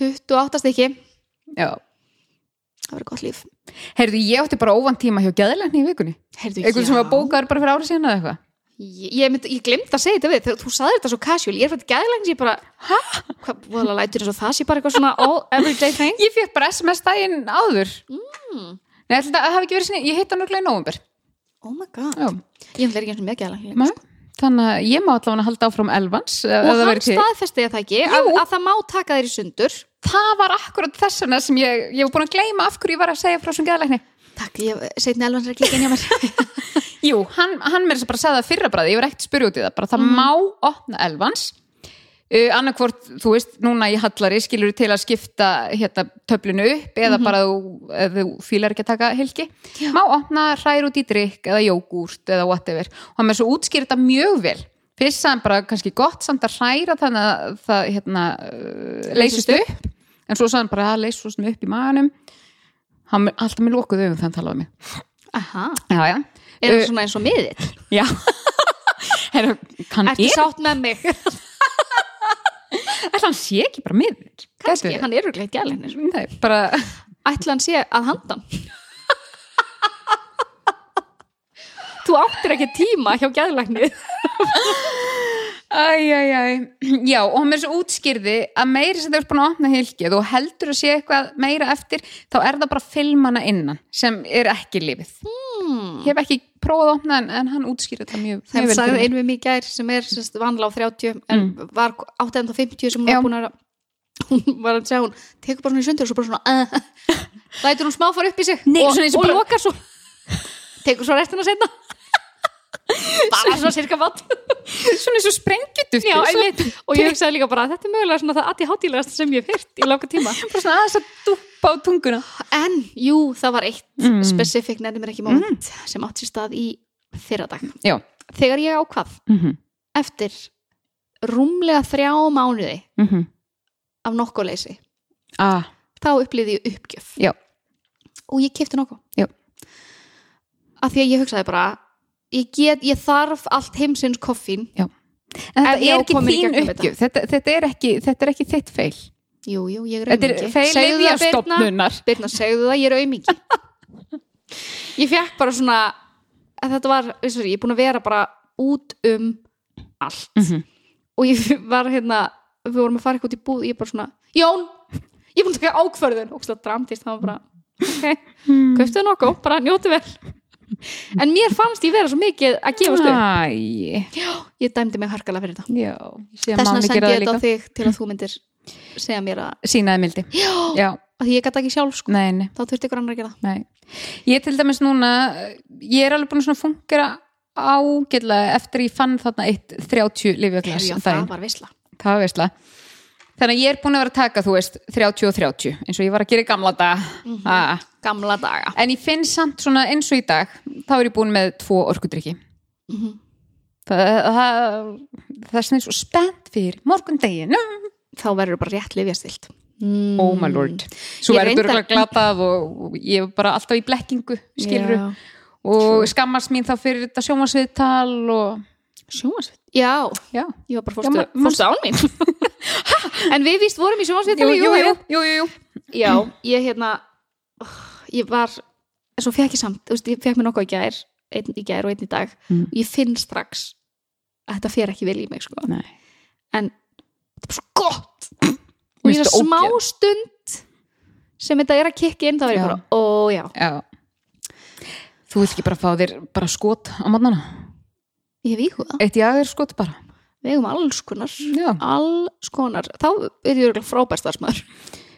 28 stykki, já. Það verður gott líf. Heyrðu, ég átti bara óvand tíma hjá geðlækni í vikunni. Heyrðu, eitthvað sem var bókaður bara fyrir árið síðan eða eitthvað? Ég, ég, myndi, ég glemt að segja þetta við þú sagði þetta svo casual, ég er fyrir gæðlægns ég bara, hæ? Hvað, voðalega lætur eins og það sé bara eitthvað svona all everyday thing? [laughs] Ég fekk bara SMS daginn áður. Mm. Nei, verið sinni Ég hitt hann nörglega í nóvumber oh my god, Já, ég ætla ekki eins og með gæðlægns Nei, Þannig að ég má allavega halda áfram elvans og hann staðfesti það ekki að, að það má taka þeir í sundur. Það var akkurat þess vegna sem ég Ég var búin að gleyma af hverju ég var að segja frá sem geðlækni takk, ég setni alveg ekki ekki inn hjá mér. [laughs] Jú, hann, hann mér að bara sagði það fyrra bræði Ég var ekkert spyrja út í það bara Það má opna elvans uh, annarkvort, þú veist, núna í hallari skilur til að skipta hérna, töflinu upp eða bara þú, þú fílar ekki að taka helgi má opna í drikk eða jógúrt eða whatever. Og hann með svo útskýr þetta mjög vel. Fyrst hann bara kannski gott samt að hræra þannig að það hérna, uh, leysist upp. en svo hann bara að leysist upp í maganum. Hann er alltaf með lokuð auðum þannig að tala um mig. Aha, já, já, er það Uh, svona eins og miðill? Já. [laughs] Heru, Ertu er, sátt með mig? [laughs] ætla hann sé ekki bara miður Kannski, hann er örgleitt gælinn Nei, bara, Ætla hann sé að handan? Þú áttir ekki tíma hjá gæðlækni æj, æj, æj já, og hann er svo útskýrði að meiri sem þau er búin að opna hilkið og heldur að sé eitthvað meira eftir þá er það bara filmana innan sem er ekki lífið. Ég hef ekki prófað að opna en, en hann útskýrði þetta mjög, mjög vel sagði einu við mig gær sem er sérst, vanlega á 30 en var 850 sem hún var búin að [laughs] hún var að segja hún tekur bara svona í sundur og svo bara svona uh, lætur hún smá fara upp í sig Nei, og, og og lokar svo. [laughs] Tekur svo restina setna bara svona cirka vat svona eins og einmitt. og ég hugsaði líka bara þetta er mögulega svona það aðti hátílegast sem ég hef heyrt í langa tíma. Bara svona aðeins að dúpa á tunguna. En jú, það var eitt Mm. specific nefnir ekki moment sem átt sér stað í fyrradag já, þegar ég ákvað mm -hmm. eftir rúmlega þrjá mánuði Mm -hmm. af nokkuleysi ah, þá upplýði ég uppgjöf. Já, og ég kefti nokkuð Já. af því að ég hugsaði bara ég, get, ég þarf allt heimsins koffín. Já. En þetta er ekki þín uppgjöf. Þetta, þetta, er ekki, þetta er ekki þitt feil. Jú, jú, ég er auðmiki er feil liðjastofnunar Birna, segðu það, ég er auðmiki [laughs] ég fekk bara svona þetta var, það, ég er búin að vera bara út um allt. Mhm. og ég var hérna við vorum að fara eitthvað í búð ég er bara svona, Jón, ég er búin að taka ákvörðun. Og það dramtist, það var bara ok, Hmm. köftuðu nokkuð, bara njóti vel [laughs] en mér fannst ég vera svo mikið að gefast upp Æ, ég dæmdi mig harkalega fyrir já þess vegna sendi ég þetta á þig til að þú myndir segja mér að, sínaði mildi. Já, já, að ég gæti ekki sjálf sko, nei, nei, þá þurfti ykkur annar að gera það. Nei. Ég til dæmis núna ég er alveg búin að fungera ágætlega eftir ég fann þarna eitt 30 lifjaglas Já, um það var það veistla þannig að ég er búin að vera að taka, þú veist 30 og 30, eins og ég var að gera í gamla dag ah. gamla daga. En ég finn samt svona eins og í dag þá er ég búin með tvo orkudrykki. Mhm. það, það, það er svona svo spennt fyrir morgundeginu þá verður bara rétt lifjastilt oh my lord. Svo er þetta reyndar- örgulega glatað og, og ég er bara alltaf í blekkingu skilur og skammast mín þá fyrir þetta sjómasviðtal og sjómasveit já, já, ég var bara Já, fórstu, ma- fórstu án [laughs] mín? En við víst vorum í sjómasveit jú, jú, jú, jú, já, ég hérna oh, ég var, svo fekk ég samt þú veist, ég fekk mér nokkuð í gær einn í gær og einn í dag. Mm. ég finn strax að þetta fer ekki vel í mig sko. Nei. en þetta er bara svo gott. Og Finnst það það smá ógeð? stund sem þetta er að kikka inn þá er ég Já. bara, ó já. Já. Þú vilt ekki bara fá þér bara skot á mótnana ég hef íhugað, eitt jaður skot bara. Við hefum alls konar. Já. alls konar, þá er ég frábær starfsmæður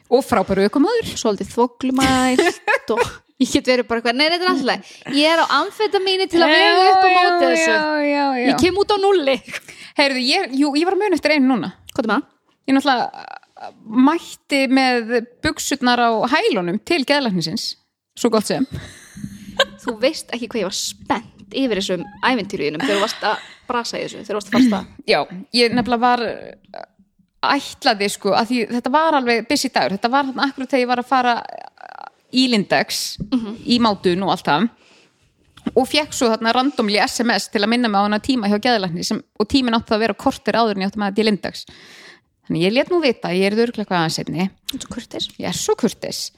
og frábæru aukumöður svolítið þvoglumælt og [laughs] ég get verið bara eitthvað, nei þetta er alltaf ég er á amfetamíni til að vega upp á móti þessu. já, já, já. ég kem út á nulli Heyrðu, ég, jú, ég var að muna eftir einu núna. Hvað er það? ég náttúrulega mætti með buksutnar á hælunum til geðlæknisins. Svo gott sem. Þú veist ekki hvað ég var spennt yfir þessum æventýruðinum þegar þú varst að brasa í þessu þegar þú varst að fasta já, ég nefnilega var uh, ætlaði sko að því þetta var alveg busy dagur, þetta var þarna akkurat þegar ég var að fara uh, í Lindex í mátun og allt það. Og fekk svo þarna randomli SMS til að minna mig á hana tíma hjá sem, og tíminn átti að vera kortir áður en ég átti með þetta í Lindex. Þannig ég let nú vita, ég er þurrklega hvað aðeins einni og kurtis ég er svo kurtis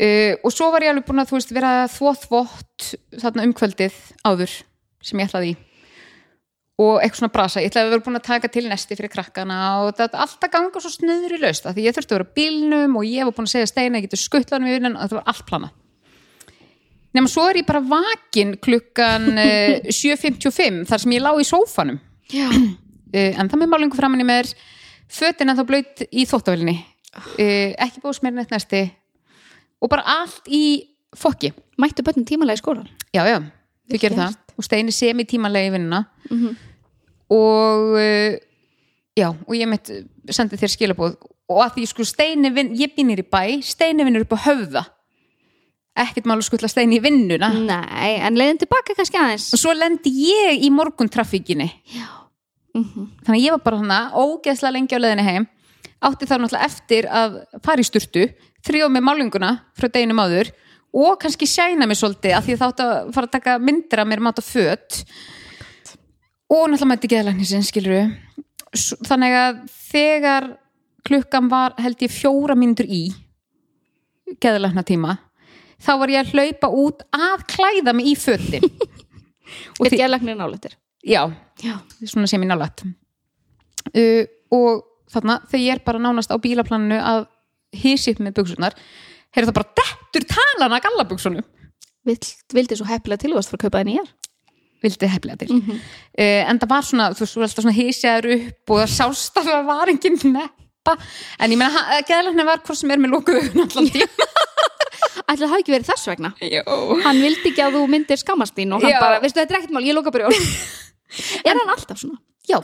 uh, og svo var ég alveg búin að þú veist vera þvótt þvótt þarna umkvöldið áður sem ég ætlaði í. Og eitthvað svona brasa, ég ætlaði að vera búin að taka til nesti fyrir krakkana og þetta alltaf ganga svo snuður í laust því ég þurfti að vera bílnum og ég var búin að segja steina ég getur skuttlanum í vinnan og þetta var allt plana nema svo er ég bara vakin klukkan [laughs] uh, 7.55 þar sem ég lá í sófanum. Já, uh, [clears throat] en það með málingu framan í mér fötin en þá blöyt í þóttavélinni uh, ekki búið smerinn eitt næsti og bara allt í fokki. Mættu börnum tímalega í skólan já, já, þau Vel gerir gert. það og steini sem í tímanlega í vinnuna. Mhm. og uh, já, og ég mitt sendi þér skilabóð og að því sko steini vinn, ég býnir í bæ steini vinnur upp á höfða. Ekkert mál að skuttla steini í vinnuna. Nei, en leiðin tilbaka kannski aðeins. Og svo lendi ég í morguntrafíkinni. Já, þannig að ég var bara hana ógeðslega lengi á leiðinni heim átti þá náttúrulega eftir að fara í sturtu þrjóð með málinguna frá deginum áður og kannski sjæna mig svolítið því að þá átti að fara að taka myndir af mér máta föt. Og náttúrulega mætti geðlæknisinn skilur þannig að þegar klukkan var held ég fjóra mínútur í geðlækna tíma þá var ég að hlaupa út að klæða mig í fötin. [laughs] Og því geðlæknir nálættir já, já, svona sem ég nálægt. Uh, og þarna þegar ég er bara nánast á bílaplaninu að hísi upp með buksunar heyrðu það bara dettur talan að gallabuksunum Vild, vildi svo heppilega til þú varst fyrir að kaupa það nýjar vildi hefnilega til. Uh, en það var svona, þú veist, alltaf svona hísjaður upp og það sást að það var engin neppa. En ég meina, geðlæknir var hvort sem er með lókuðu allan tíma [laughs] ætli það hafi ekki verið þess vegna. Jó. hann vildi ekki að þú myndir skammast þín og hann Já. bara, veistu þetta er ekkert mál, ég í orð [laughs] er hann alltaf svona? já,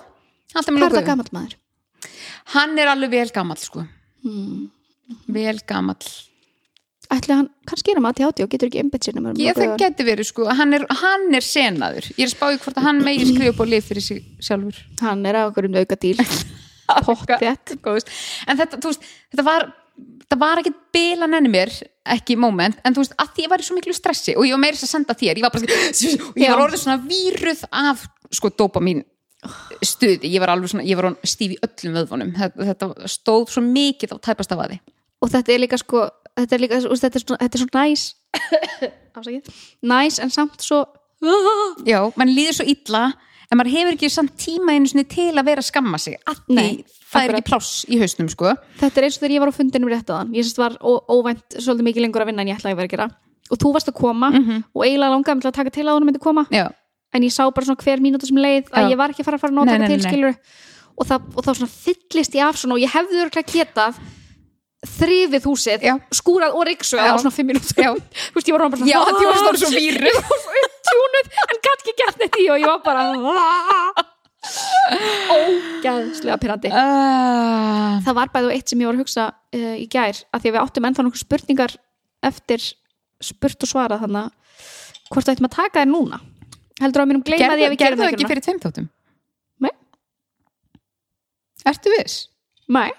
alltaf með hvað er það gammal maður? Hann er alveg vel gamall sko. Hmm. vel gamall. Ætli hann, kannski er hann að átti og getur ekki einbett sér nema um ég það geti verið sko, hann er, hann er senaður. Ég er spáði hvort að hann megi skrifa upp og lif fyrir sig sjálfur. Hann er á okkur um [laughs] auka díl Góðust. en þetta, þú veist, þetta var þetta var ekki bilan enni mér ekki moment, en þú veist, að því ég var í svo miklu stressi og ég var meira þess að senda þér ég var, bara, og [gasps] ég var orðið svona víruð af sko dopamin stuði, ég var alveg svona, ég var stíf í öllum vöðvunum, þetta, þetta stóð svo mikið á tæpast af aði og þetta er líka sko þetta er líka, þetta er þetta er svo næs [coughs] næs en samt svo já, mann líður svo illa en maður hefur ekki samt tíma einu sinni til að vera að skamma sig, Nei, það er ekki pláss í hausnum sko. Þetta er eins og þegar ég var á fundinum rétt á þann ég sérst var óvænt svolítið mikið lengur að vinna en ég ætlaði að vera að gera. Og þú varst að koma og eiginlega langaði að taka til að hún myndi koma. Já, en ég sá bara svona hver mínúta sem leið að Já. ég var ekki að fara að fara að að Nei, nei, til nei. skilur og, það, og þá svona fyllist ég af svona og ég hefði örglega getað þrifið húsið, Já. skúrað og riksu Já. á svona fimm mínútur Já. [laughs] þú veist ég var orðin bara svona já að því var stóð svo víruð ég var svo upptjúnuð en gæti ekki gert þetta í og ég var bara ógæðslega pyrrandi uh, það var bæðu eitt sem ég var að hugsa uh, í gær að því að við áttum ennþá nokkuð spurningar eftir spurt og svara þannig hvort það ættum að taka þér núna heldur að mér um að gerðu, við gerum það ekki fyrir tveim þáttum Nei. Ertu viss? Nei,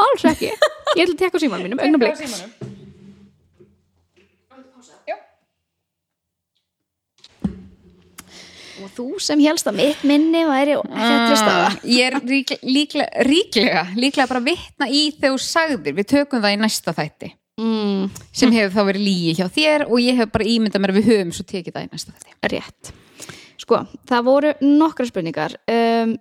alls ekki. Ég ætla að tekka á símanum mínum, augnablik. Og þú sem helst að mitt minni væri réttri staða Ah, Ég er líklega, líklega, líklega, líklega bara að vitna í þegar þú sagðir. Við tökum það í næsta þætti. Mm, sem hefur þá verið lígi hjá þér og ég hef bara ímyndað mér að við höfum svo tekið það í næsta þætti. Rétt Sko, það voru nokkra spurningar. Um,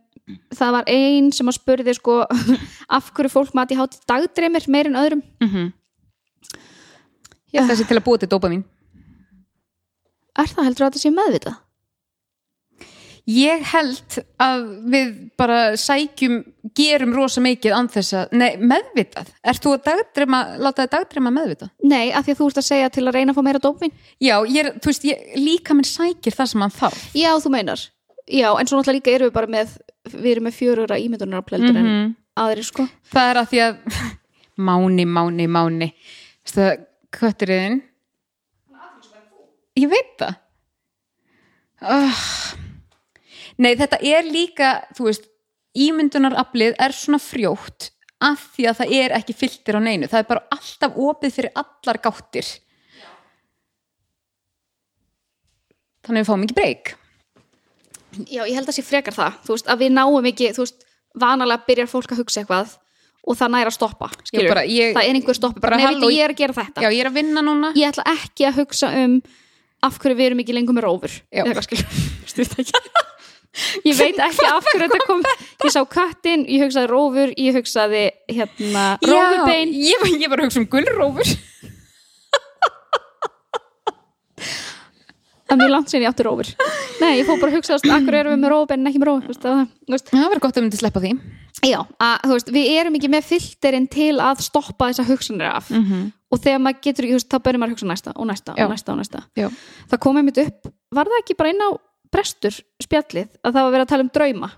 Það var ein sem að spurði sko [laughs] af hverju fólk mati hátt dagdreymir meir en öðrum. Mm Ég held þessi til að búa til dópa mín Er það heldur að þetta sé meðvitað? Ég held að við bara sækjum, gerum rosa mikið án þess að, nei, meðvitað. Ert þú að dagdrema, láta það dagdrema meðvitað? Nei, af því að þú ert að segja til að reyna að fá meira dópin Já, ég er, þú veist, ég, líka minn sækir það sem hann þarf. Já, þú meinar. Já, en svo náttúrulega líka erum við bara með við erum með fjörura ímyndunar Mhm. en aðri sko. Það er að því að [laughs] máni, máni, máni. Veistu það, kötturinn? Ég veit það. Oh. Nei, þetta er líka þú veist, ímyndunaraflið er svona frjótt af því að það er ekki fylltir á neinu. Það er bara alltaf opið fyrir allar gáttir. Þannig að við fáum ekki breyk. Já, ég held að sé frekar það, þú veist, að við náum ekki þú veist, vanalega byrjar fólk að hugsa eitthvað og það næra að stoppa, skilur bara, ég- það er einhver stoppa, bara, veitu, ég er að gera þetta. Já, ég er að vinna núna. Ég ætla ekki að hugsa um af hverju við erum ekki lengur með rófur. Já. eða skilur? [laughs] ég veit ekki af hverju þetta kom ég sá köttin, ég hugsaði rófur ég hugsaði hérna rófubein. ég, var- ég var að hugsa um gulrófur. Það er mjög langt sinni ég átti rófur. Nei, ég fór bara að hugsa, af hverju erum við með rófubein en ekki með rófur, það, verður gott að myndi sleppa því. Já, að, veist, við erum ekki með filterinn til að stoppa þessa hugsanir af. -hmm. og þegar maður getur, veist, þá börjum maður að hugsa næsta og næsta Já. og næsta og næsta. Það kom einmitt upp, var það ekki bara inn á brestur spjallið að það var verið að tala um drauma.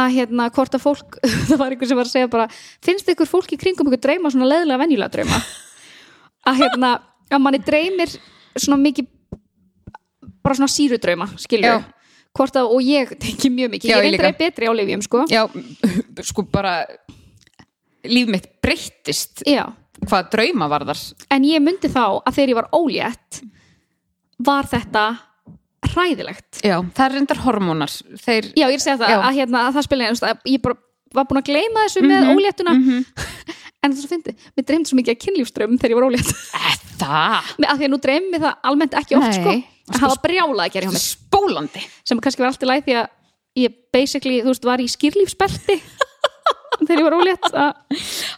Að hérna, hvort að fólk [laughs] það var einhver sem var að segja bara finnst ykkur fólk í kringum ykkur drauma svona leðilega venjulega drauma? Að hérna, að manni dreymir svona mikið bara svona sírudrauma, skilju Já. hvort að, og ég tengi mjög mikið, ég líka. er betri á lifjum sko, já, [laughs] sko bara líf mitt breyttist já. hvað drauma var þar en ég myndi þá að þegar ég var ólétt var þetta hræðilegt. Já, það er reyndar hormónar. Þeir, já, ég að segja það, að, hérna, að það spila að ég bara var búin að gleyma þessu með Mhm, óléttuna. mhm. [laughs] en þess að fyndi, mér dreymdi svo mikið að kynlífströmm þegar ég var ólétt. Það? Með- af því að nú dreymdi það almennt ekki oft sko, að hafa brjálað að gera hjá mér. Spólandi. Sem kannski var alltaf læg því að ég basically, þú veist, var í skýrlífsbelti [laughs] þegar ég var ólétt að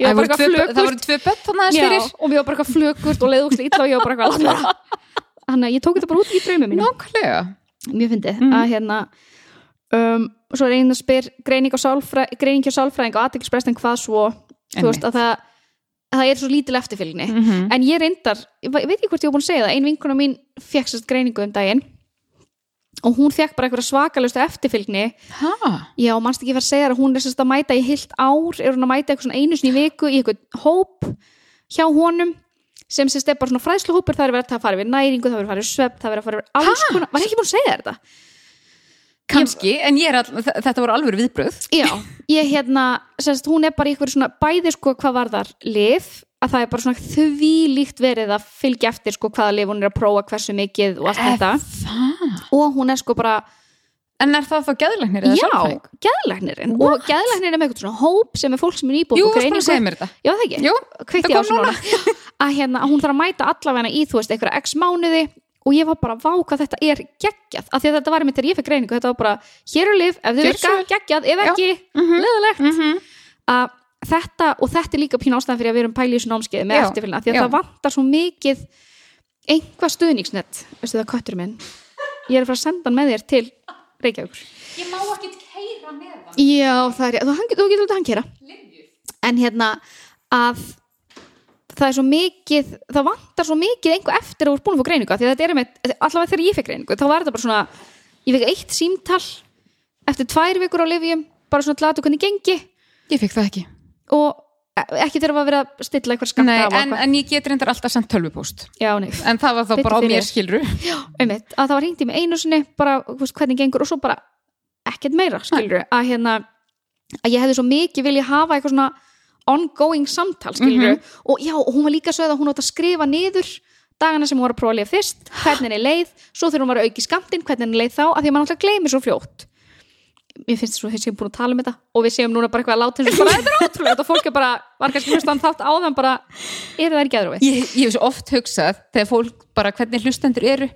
ég það var bara eitthvað það voru tvö börn þannig aðeins Já, fyrir. og við var bara eitthvað flökurt og leiðugst ítla og ég var bara eitthvað [laughs] þannig að ég tók þetta bara út í draumum mínu nákvæmlega. Mjög fyndið Mhm. að hérna um, svo er einn að spyr greining, hjá sálfræðing og aðteklisbrest en hvað svo? Þú veist að það, að það er svo lítil eftirfylgni. Mhm. en ég reyndar, ég ve- ég veit ekki hvort ég var búin að segja það ein vinkuna mín fekk sérst greiningu um daginn og hún fekk bara eitthvað svakalustu eftirfylgni. Ha, já, mannst ekki fyrir að segja það að hún er sérst að mæta í heilt ár, er hún að mæta einu sinni í viku í eitthvað hóp hjá honum sem sérst er bara svona fræðsluhópur það er verið að fara við næringu, það er verið að fara við svepp það er verið að fara við alls konar, var ekki búin að segja þetta? kannski, en ég er all, þ- þetta voru alveg viðbröð Já, ég hérna, sérst, hún er bara eitthvað svona bæði sko hvað var þar lif, að það er bara svona því líkt verið að fylgja eftir sko hvaða lif hún er að prófa hversu mikið og allt þetta. það? Og hún er sko bara, en er það þá geðlæknir eða já, sálfræðing? geðlæknirinn. Og geðlæknirinn er með eitthvað svona hóp sem er fólk sem er íbúið jú, og þú búin að segja mér þetta. Já, það ekki, jú, kveikti það kom núna. Að hérna, hún þarf að mæta allavega í þú veist, einhverja x mánuði og ég var bara, vá hvað þetta er geggjað. Af því að þetta var einmitt þegar ég fekk greiningu þetta var bara, hér er lif, ef þið virka, geggjað ef ekki, Mhm. leðilegt Mhm. að þetta, og þetta er líka pínu ástæðan fyrir að við erum pæli í þessu námskeiði með eftirfylgna, því að já. það vantar svo mikið einhvað stuðningsnett veistu það köttur minn? Ég er að fara að senda hann með þér til Reykjavíkur. Ég má ekki keira með það já, það er, þú, þú getur út að hann kera en hérna að það er svo mikið það vantar svo mikið einhver eftir að þú ert búin að fá greiningu af því að þetta er með, allavega þegar ég fekk greiningu þá var þetta bara svona, ég fekk eitt símtal eftir tvær vikur á lifjum bara svona til að hvernig gengi. Ég fikk það ekki. Og ekki þegar að vera að stilla eitthvað og en, en ég get reyndar alltaf sendt tölvupóst já, en það var þá Biddu bara á mér skilru einmitt, að það var í mig einu sinni bara, þú hvernig gengur og svo bara ekkert meira, skilur að hérna, að ég hefði svo mikið vilja hafa eitthvað svona ongoing samtal, skilur og já, og hún var líka sögð að hún átt að skrifa niður dagana sem hún var að prófa að lifa fyrst hvernig henni leið, svo þegar hún var að auki skamtinn hvernig henni leið þá, af því að mann alltaf gleymir svo fljótt mér finnst svo þeir séum búin að tala um þetta og við séum núna bara eitthvað að láta eins og bara, þetta er ótrúlega og fólk er bara, var kannski hlustan þátt áðan bara, er það ekki aðra við? ég, ég hef svo oft hugsað þegar fólk bara hvernig hlustendur eru?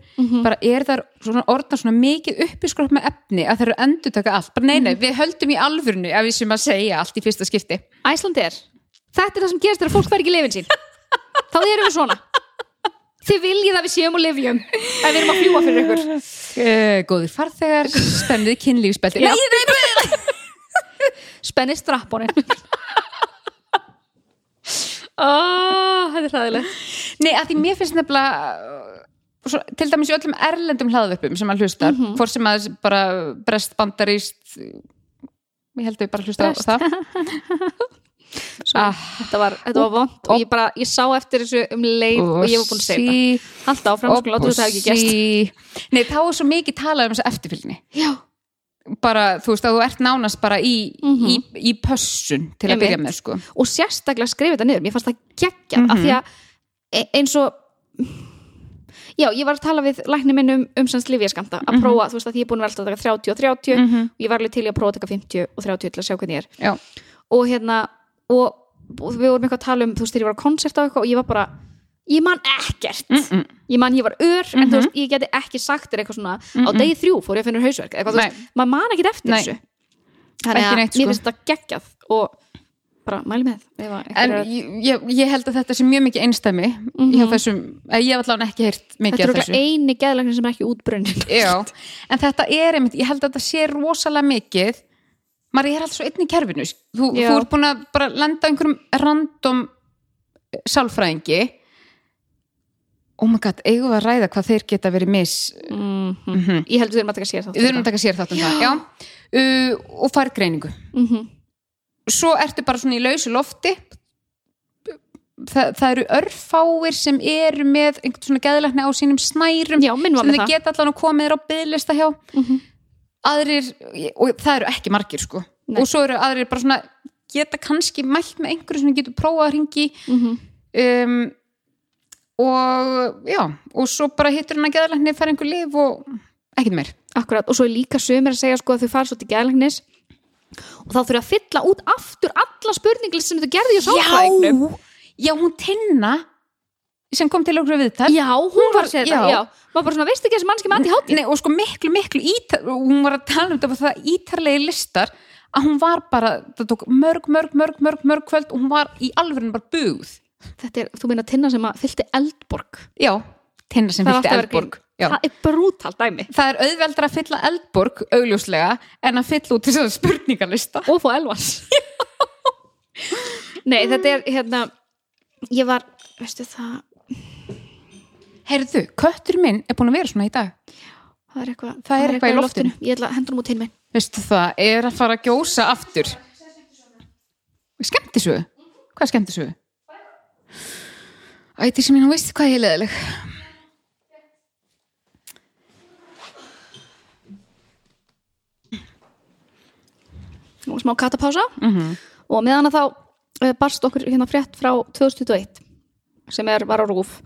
Bara er þar svona orðna svona mikið uppiskrótt með efni að þeir eru endur taka allt? Bara nei, nei, við höldum í alvörinu að við sem að segja allt í fyrsta skipti. Æsland er. Þetta er það sem gerist þegar fólk fær ekki lifin sín. [laughs] Þá erum við svona þið viljið að við séum og lifjum. Ef við erum að fljúa fyrir ykkur. Uh, góðir farþegar, spennið kynlífspelti nei, nei, nei, spennið strapponin oh, þetta er hræðilegt. Nei, að því mér finnst nefnilega uh, svo, til dæmis í öllum erlendum hlaðvöppum sem maður hlustar, Mhm. hvort sem að bara brest bandaríst ég held að við bara hlusta á það [laughs] Svo, Ah. þetta var, þetta var vond og ég bara, ég sá eftir þessu um leið og ég var búin að segja þetta Halda áfram, sko, láta þetta ekki gæst Nei, þá er svo mikið talað um þessa eftirfylgni. Já, bara, þú veist, að þú ert nánast bara í, Mhm. í, í pössun til að byrja með, sko. Og sérstaklega skrifa þetta niður. Mér fannst það geggjað af því að e- eins og já, ég var að tala við lækni minn um, um sanns livjaskamta að prófa, þú veist að ég er búin að velta að taka 30 og 30 Mhm. og ég var alveg til að prófa að taka 50 og 30 til að sjá hvernig ég er. Já, og hérna, og, og við vorum eitthvað að tala um, þú veist, þegar ég var á koncert á eitthvað og ég var bara, ég man ekkert. Mm-mm. ég man ég var ör, en þú veist, ég geti ekki sagt þér eitthvað svona, á degi þrjú fór ég að finna hausverk, eitthvað, þú veist, maður man ekkert eftir Nei. þessu. Þannig að mér sko. finnst þetta geggjað og bara mæli með. En ég, ég, held að þetta sé mjög mikið einstæmi hjá þessum, eh, ég hef allavega ekki heyrt mikið Þetta er okkur eini geðlæknir sem er ekki útbrunnin Já, en þetta er einmitt, ég held að þetta sé rosalega mikið maður er alltaf svo einn í kerfinu. Þú, þú ert búin að bara lenda á einhverjum random eh, sálfræðingi. Oh my god, eigum við að ræða hvað þeir geta verið miss mm Mhm. Ég heldur þeir maður taka sér þátt við erum að taka sér þátt um það. Uh, og fær greiningu. Mm -hmm. svo ertu bara svona í lausu lofti. Þa, það eru örfáir sem eru með einhvern svona geðlækni á sínum snærum Já, sem það. geta allan að koma þér á byðlista hjá. Mhm. Aðrir, og það eru ekki margir sko, Nei. og svo eru aðrir bara svona, geta kannski mælt með einhverju sem getur prófað að ringi Mhm. um, og já, og svo bara hittur hann að geðalækni fær einhver lif og ekkert meir. Akkurat, og svo er líka sömur að segja sko að þau fara svo til gæðlæknis og þá þurfa að fylla út aftur alla spurninglist sem þau gerði í sálfræðingnum. já, hún tinna sem kom til okkur viðtal Já, hún var að segja þetta, Já. já Var bara svona, veistu ekki þessi mannski mati hátt Nei, og sko miklu, miklu ítar, hún var að tala um þetta það ítarlegi listar að hún var bara, það tók mörg, mörg, mörg, mörg, mörg kvöld og hún var í alvörinu bara bugð. Þetta er, þú meina tinna sem að fyllti eldborg Já, tinna sem fylgti Eldborg. Já. Það er brútalt dæmi Það er auðveldra að fylla Eldborg augljóslega en að fylla út þess að spurningarlista. Og fá elvans [laughs] Nei, þetta er hérna Ég var, veistu það Heyrðu, köttur minn er búin að vera svona í dag. Það er eitthvað, Það er eitthvað í loftinu. Ég ætla að hendur um út hinn minn Veistu það, er að fara að gjósa aftur. Skemmtisögu? Hvað er skemmtisögu? Ætti sem ég nú veist hvað ég leðileg. Nú smá katapása Mhm. og meðan að þá uh, barst okkur hérna frétt frá 2021 sem er, var á rúf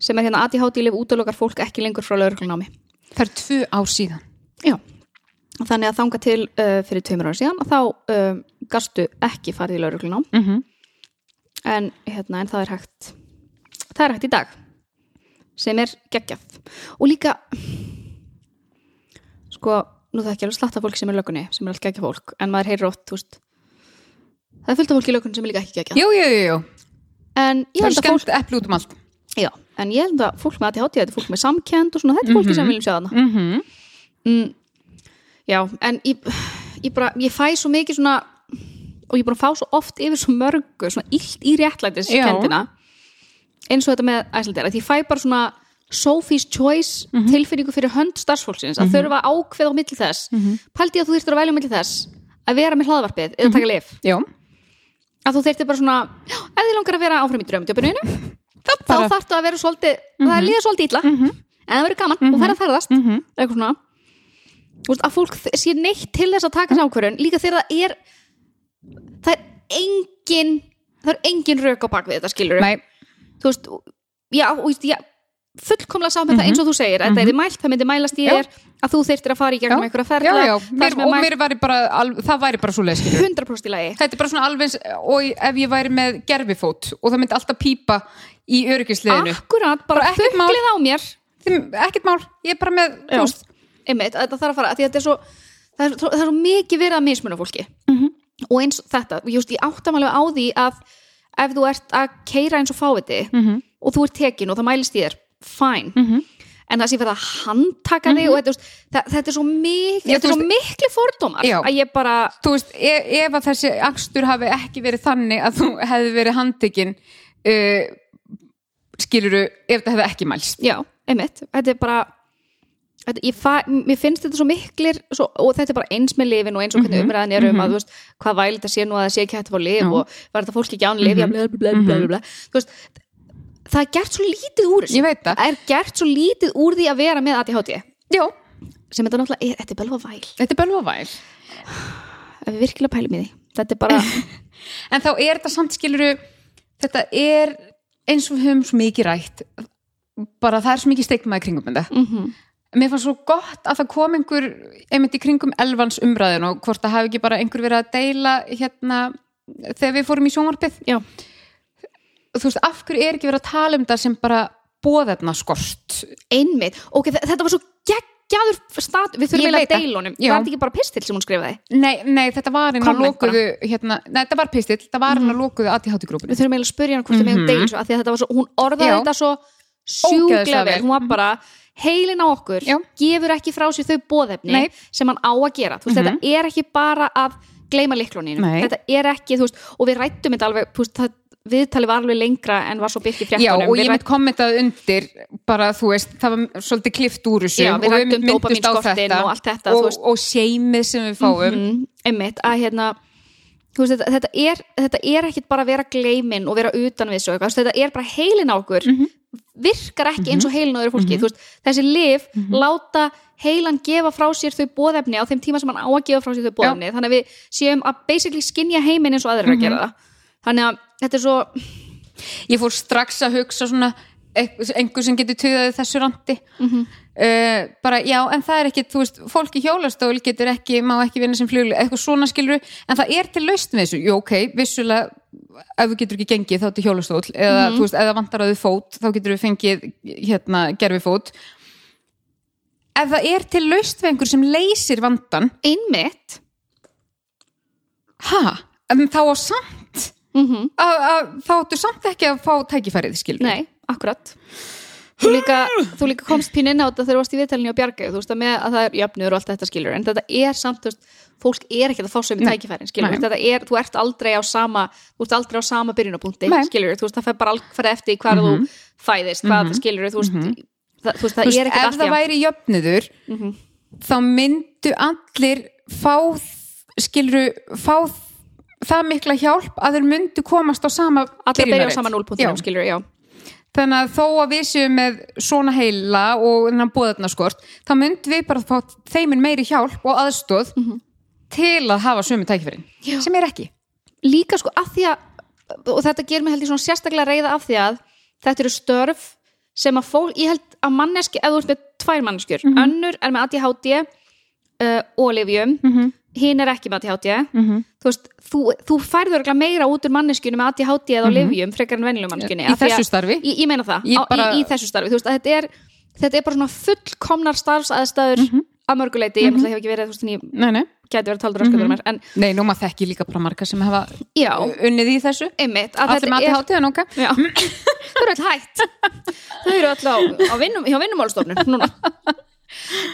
sem er hérna ADHD lif útlokar fólk ekki lengur frá lauruglunámi Það er tvö ár síðan. Já, þannig að þanga til uh, fyrir tveimur ára síðan að þá uh, gastu ekki farið í lauruglunám Mm -hmm. en, hérna, en það er hægt það er hægt í dag sem er geggjað og líka sko, nú það er ekki alveg slatta fólk sem er í löggunni sem er allt geggjað fólk en maður heyrir oft, þú veist það er fullt af fólk í löggunni sem er líka ekki geggjað Jú, jú, jú, jú. en ég Það er held að fólk skemmt epli út um allt. já, en ég held að fólk með ADHD þetta er fólk með samkend og svona, þetta er fólki sem við viljum sjá þarna. Mm -hmm. mm, já, en ég, ég bara, ég fæ svo mikið svona og ég að fá svo oft yfir svo mörgu svona illt í réttlætiskendina eins og þetta með æslandir að ég fæ bara svona Sophie's Choice tilfinningu fyrir hönd starfsfólksins að þurfa að ákveða á milli þess. Pældi ég að þú þyrftir að velja á milli þess að vera með hlaðvarpið eða taka lif að þú þyrftir bara svona, já, ef þið langar að vera áfram í drömdjöpuninu þá bara- þarftu að vera svolítið, það er líða svolítið illa. En það verður gaman og færa að ferðast. Mhm. eitthvað svona. Veist, að fólk sé neitt til þess að taka þessi ákvörðun. Líka þegar það er það er engin það er engin rök á bakvið þetta skilur Nei, þú veist, já, og, já fullkomlega saman mm eins og þú segir. Þetta er mælt, það myndi mælast í Mhm. Þér að þú þyrftir að fara í gegnum einhverja já, ferla já. það Mér, og er mér væri bara, alv, það væri bara svo leiðskilur. 100% í lagi Þetta er bara svona alveg og ef ég væri með gerfifót og það myndi alltaf pípa í öryggisliðinu. akkurat, bara, Bara fugglið á mér ekkert mál, ég er bara með, Já. veist, einmitt, þetta þarf að fara, þetta er svo það er, það er svo mikið verið að mismuna fólki Mhm. og eins þetta, just, ég áttamalegu á því að ef þú ert að keira eins og fáviti Mhm. og þú ert tekin og það mælist í þér fine, Mhm. En það sé verið að handtaka þig og þetta, þú veist, það, þetta er svo mikið Já, þetta er svo miklu fordómar Já. að ég bara, þú veist, ef, ef að þessi akstur hafi ekki verið þannig að þú hefði verið handtekinn uh, skiluru, ef það hefði ekki mælst. já, einmitt þetta er bara Þetta, ég fa, finnst þetta svo miklir svo, og þetta er bara eins með lifin og eins og hvernig umræðan er um að þú veist, hvað væl þetta sé nú að það sé ekki hægt að fá lif og var þetta fólk ekki án lif mm -hmm. bla, bla, bla, bla, bla. Þú veist, það er gert svo lítið úr þessu það. það er gert svo lítið úr því að vera með ADHD Já, sem þetta náttúrulega er, þetta er belva væl þetta er bölva væl. ef við virkilega pælum í því þetta er bara, [laughs] En þá er þetta samt skiluru, þetta er eins og við höfum svo mikið rætt, bara það er svo mikið stigma í kringum þetta. mm Mér fannst svo gott að það kom einhver einmitt í kringum elvans umræðin og hvort það hafi ekki bara einhver verið að deila hérna þegar við fórum í sjónvarpið. já, Þú veist, af hverju er ekki verið að tala um það sem bara bóðefna skort? einmitt ok, þe- þetta var svo geggjaður stat, við þurfum eiginlega að það. Já. var þetta ekki bara pistil sem hún skrifaði Nei, nei, þetta var Komment lokuðu, hérna, nei, þetta var pistill, þetta var inn á lokuðu ADHD-grúpinu. við þurfum eiginlega að spyrja hann hvort deila þessu af því að þetta var svo, hún orðaði Já. þetta svo sjúklega vel, hún var bara heilin á okkur, Já. gefur ekki frá sér þau bóðefni Nei. sem hann á að gera þú veist, þetta er ekki bara að gleyma likluninu, þetta er ekki veist, og við rættum þetta alveg, veist, það viðtali var alveg lengra en var svo byrkt í Já, fréttunum og Við ég mitt kommentaði undir bara, þú veist, það var svolítið klift úr þessu Já, við og ræddum minntust á þetta og þetta, og, og seimið sem við fáum. Mm, einmitt, að hérna veist, þetta, þetta, er, þetta er ekkit bara að vera gleimin og vera utan við svo eitthvað, þú veist, þetta er bara heilin á okkur virkar ekki eins og heilin á þeirra fólki þú veist, þessi lif láta heilan gefa frá sér þau bóðefni á þeim tíma sem hann á að gefa frá sér þau bóðefni þannig að við séum að basically skinja heiminn eins og aðrir að gera það. Þannig að þetta er svo ég fór strax að hugsa svona einhver sem getur töðaði þessu randi. Mhm. uh, bara já, en það er ekki þú veist, fólk í hjólastól getur ekki má ekki vinna sem flugli, eitthvað svona skilur en það er til laust með þessu, jú ok vissulega, ef þú getur ekki gengið þá til hjólastól, eða Mhm. þú veist, það vantar að þau fót, þá getur við fengið hérna, gerfi fót ef það er til laust við einhver sem leysir vandan einmitt. Ha, en þá á samt mm að, þá áttu samt ekki að fá tækifærið skilur Nei, akkurat. Þú líka, þú líka komst pín inn á þetta þegar þú varst í viðtælinu á Bjargau, þú veist að með að það er jöfnur og allt þetta skilur, en þetta er samt, þú veist, fólk er ekki að fá sömu tækifærin, skilur, þetta er, þú ert aldrei á sama, þú ert aldrei á sama byrjunapunkti, skilur, þú veist, það fer bara alveg eftir hvar þú fæðist, hvað, skilur, þú veist, það, þú veist, það Þú veist, er ekki ef það væri jöfnuður Mhm. þá myndu allir fá skiluru, fá það mikla hjálp að þeir myndu komast á sama allir að byrja á sama Já. núlpunktinum, skilur, já þannig að þó að við séum með svona heila og þennan bóðarnaskort þá myndum við bara fá þeimin meiri hjálp og aðstóð Mhm. til að hafa sömu tækifærin sem er ekki líka sko af því að og þetta ger mig held ég svona sérstaklega reyða af því að þetta eru störf sem að fólk, ég held að manneski ef þú ert með tvær manneskjur, Mhm. önnur er með ADHD uh, og Olivjum Mhm. Hinn er ekki með ADHD Mhm. þú veist, þú, þú færður meira út úr manneskjunni með ADHD eða Olivjum frekar en venjulegum manneskjunni. Mhm. í af því að- þessu starfi? Ég, ég meina það, Ég á, bara- í, í þessu starfi. Veist, þetta er, þetta er bara svona fullkomnar starfsaðstæður Mhm. að mörguleiti, ég mm hef ekki verið þú veist, en ég nei, nei. gæti verið taldur öskuður Mhm. mér, en nei, nú maður þekki líka bara marga sem hafa já, unnið í þessu. Einmitt allir með ADHD en okkar. [laughs] Þau eru öll hætt. Þau eru öll á, á vinnum, hjá vinnumálstofnun